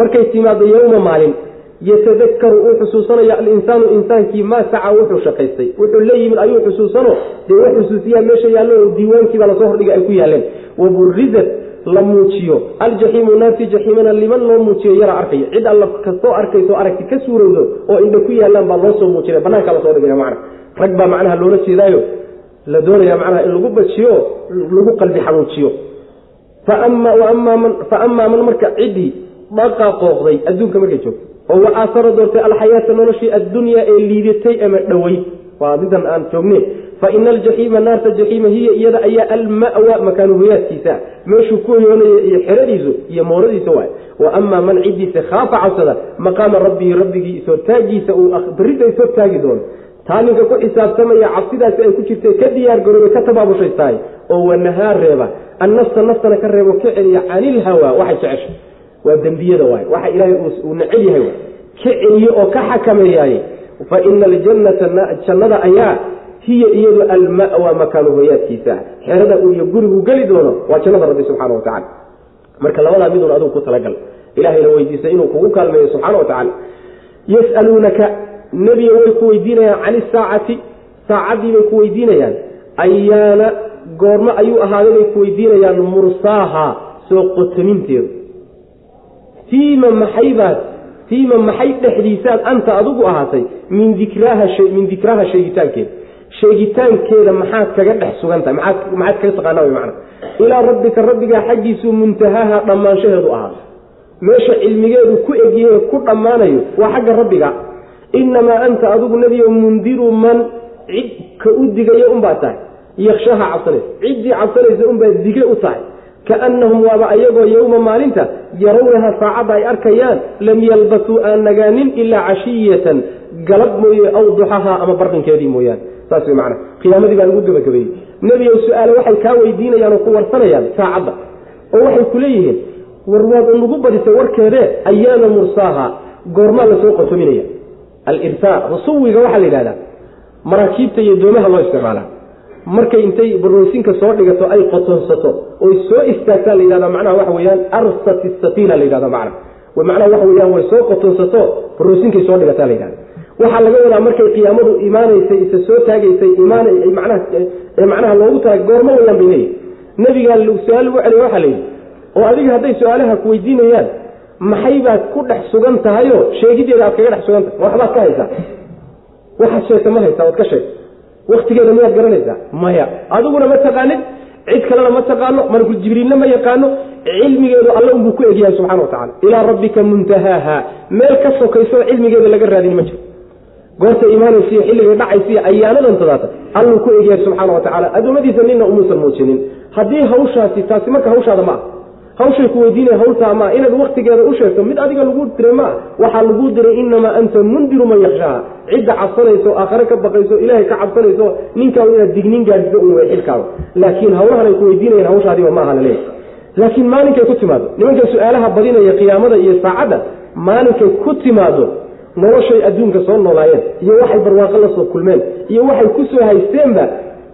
markay timaado yowma maalin yatadakaru uu xusuusanaya alinsaanu insaankii maa saca wuxuu shaqaystay. Wuxuu la yimid ayuu xusuusano. Dee wax xusuusiyaa meesha yaallo diiwaankiibaa la soo hordhigay ay ku yaaleen waburizat la muujiyo. Aljaxiimu naarti jaxiimana liman loo muujiyo yara arkaya. Cid alla kastoo arkayso aragti ka suurowdo oo indha ku yaallaan baa loo soo muujinaya banaankaa la soo dhigaya macna. Rag baa macnaha loola jeedaayo la doonaya macnaha in lagu bajiyo lagu qalbi xanuujiyo. Fa amaa man marka ciddii dhaqaa qooqday adduunka markay joogto. Oo wa aasara doortay alxayaata noloshii addunyaa ee liidatay ama dhowey waa midan aan joogne fa ina aljaxiima naarta jaxiima hiya iyada ayaa alma'wa makaanu hoyaadkiisa meeshuu ku hoyoonaya iyo xeradiisu iyo mooradiisa waay. Wa amaa man ciddiisa khaafa cabsada maqaama rabbihi rabbigii ishortaagiisa uu berrida ishortaagi doono taa ninka ku xisaabtamaya cabsidaasi ay ku jirtay ka diyaar garoobe ka tabaabushaystahay oo wanahaa reeba. Annafsa naftana ka reebo ka celiya canilhawa waxay jecesha waa dembiyada waay waxa ilaahay uu necel yahay ka celiye oo ka xakameeyaaye fa ina aljannata jannada ayaa hiya iyadu alma'wa makaanu hoyaadkiisa xerada iyo gurigu geli doono waa jannada rabbi subxana wa tacala marka labadaa midun adugu ku talagal. Ilahayna weydiisa inuu kugu kaalmeeyo subxaana wa tacala yas'aluunaka nebiga way ku weydiinayaan can isaacati saacaddii bay ku weydiinayaan. Ayaana goormo ayuu ahaaday bay ku weydiinayaan mursaaha soo qotaminteedu. Fiima maxaybaad fiima maxay dhexdiisaad anta adigu ahaatay? Min dikraaha min dikraaha sheegitaankeeda sheegitaankeeda maxaad kaga dhex sugantahay maaad maxaad kaga taqaana wy macna. Ilaa rabbika rabbigaa xaggiisuu muntahaaha dhammaanshaheedu ahaaday meesha cilmigeedu ku egyahe ku dhammaanayo waa xagga rabbiga innamaa anta adigu nebiyo mundiru man cid ka u digaya unbaa tahay yakshaha cabsanaysa ciddii cabsanaysa unbaa dige u tahay kaannahum waaba ayagoo yowma maalinta yarawnaha saacadda ay arkayaan lam yalbasuu aan nagaanin ilaa cashiyatan galab mooye aw duxaha ama barqinkeedii mooyaane saas wey macana qiyaamadii baa lagu gebagabeeyey nebigow su'aale waxay kaa weydiinayaan oo ku warsanayaan saacadda oo waxay ku leeyihiin war waad unugu badisay warkeedee ayaana mursaaha goormaa la soo qotominaya alirsaa rusuwiga waxaa la yidhahdaa maraakiibta iyo doomaha loo isticmaalaa. Markay intay baroosinka soo dhigato ay qotonsato oy soo istaagtaa la yidhahda macnaha waxa weyaan arsat isafiina la yidhahda macna. Macnaha waxa weyaan way soo qotonsato baroosinkay soo dhigataa la yidhahda waxaa laga wadaa markay qiyaamadu imaanaysay isa soo taagaysay macnaha loogu tala goormo wayaan bay leeyihi nebigaa su'aal lagu celiya waxaa layidhi oo adiga hadday su'aalaha ku weydiinayaan maxay baad ku dhex sugan tahayoo sheegideeda aad kaga dhex sugan tahay? Waxbaad ka haysaa? Waxaad sheegta ma haysaa waad ka sheegta. Waktigeeda miyaad garanaysaa? Maya. Adiguna ma taqaanid? Cid kalena ma taqaano? Malku jibriilna ma yaqaano? Cilmigeedu alla unbuu ku egyahay subxana watacala ilaa rabbika muntahaaha. Meel ka sokayso cilmigeeda laga raadin ma jiro. Goorta imaanaysiyo xilligay dhacaysiyo ayaanadan tadaata. Alluu ku egyahay subxaana watacaala addoommadiisa nina umuusan muujinin haddii hawshaasi taasi marka hawshaada ma ah hawshay ku weydiinaya hawltaa maa inaad waktigeeda u sheegto mid adiga lagu diray maa waxaa lagu diray inamaa anta mundiru man yakshaha cidda cabsanayso aakhare ka baqayso ilaahay ka cabsanayso ninkaa inaad dignin gaadhiso un way xilkaada laakiin hawlahan ay ku weydiinayaan hawshaadiba ma aha laleeyahy laakiin maalinkay ku timaado? Nimanka su'aalaha badinaya qiyaamada iyo saacadda maalinkay ku timaado? Noloshay adduunka soo noolaayeen iyo waxay barwaaqo la soo kulmeen iyo waxay ku soo haysteenba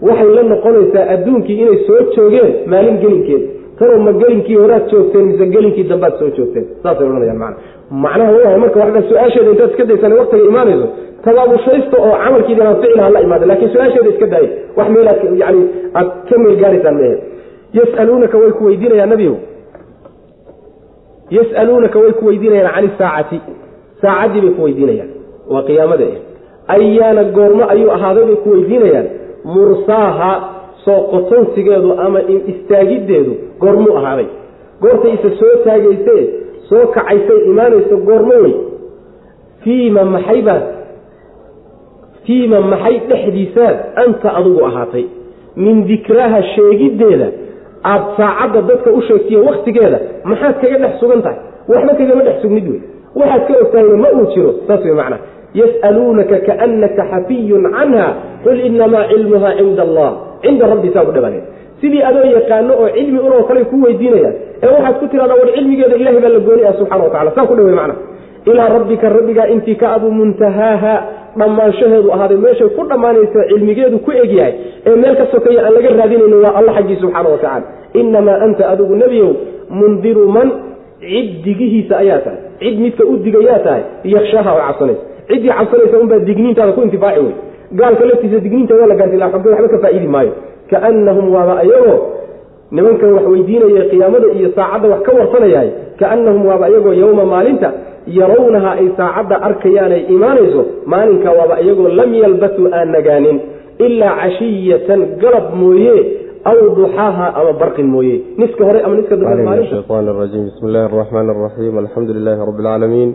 waxay la noqonaysaa adduunkii inay soo joogeen maalin gelinkeeda tanoo ma gelinkii horaad joogteen mise gelinkii dambaad soo joogteen? Saasay odhanayaan mana macnaha wayahay marka waxba su'aasheeda intaad iska daysan waktiga imaanayso tabaabushaysta oo camalkiida inaad ficilha la imaada laakiin su'aasheeda iska daaya wax meelaad yani aad ka meel gaaraysaan mehe yasaluunaka way ku weydiinayaan nabigu yasaluunaka way ku weydiinayaan can isaacati saacaddii bay ku weydiinayaan. Waa qiyaamada eh. Ayaana goormo ayuu ahaaday bay ku weydiinayaan. Mursaaha soo qotonsigeedu ama istaagiddeedu goormuu ahaaday. Goortay isa soo taagayse soo kacaysay imaanayso goormo wey fiima maxaybaad fiima maxay dhexdiisaad anta adugu ahaatay? Min dikraha sheegiddeeda aad saacadda dadka u sheegtiyo wakhtigeeda maxaad kaga dhex sugan tahay waxba kagama dhex sugnid wey waxaad ka ogtahayna ma uu jiro saas wey macnaa yas'aluunaka kaannaka xafiyun canha qul inamaa cilmuha cinda allah cinda rabbi saa ku dhabaaneen sidii adoo yaqaano oo cilmi unoo kale ku weydiinayaan ee waxaad ku tiradaa war cilmigeeda ilahay baa la gooni ah subxana wa tacala saa ku dhawey macna ilaa rabbika rabbigaa intii ka abu muntahaaha dhammaanshaheedu ahaaday meeshay ku dhammaanaysa cilmigeedu ku egyahay ee meel ka sokeeya aan laga raadinayno waa alla xaggii subxaana wa tacala inamaa anta adigu nebiyow mundiru man cid digihiisa ayaa tahay cid midka u digayaa tahay yakshaha oo cabsanaysa ciddii cabsanaysa unbaa digniintaada ku intifaaci wey gaalka laftiisa digniintaada la gaarsa ilaa xogtooda waxba ka faa'iidi maayo. Kaannahum waaba ayagoo nimankan wax weydiinaya qiyaamada iyo saacadda wax ka warsanayahay. Kaannahum waaba iyagoo yowma maalinta yarawnaha ay saacadda arkayaanay imaanayso maalinka waaba iyagoo lam yalbasuu aan nagaanin ilaa cashiyatan galab mooye aw duxaaha ama barqin mooye. Niska hore ama niska duxamaalinta bismi illaahi araxmaan araxiim alxamdu lilaahi rabbi alcaalamiin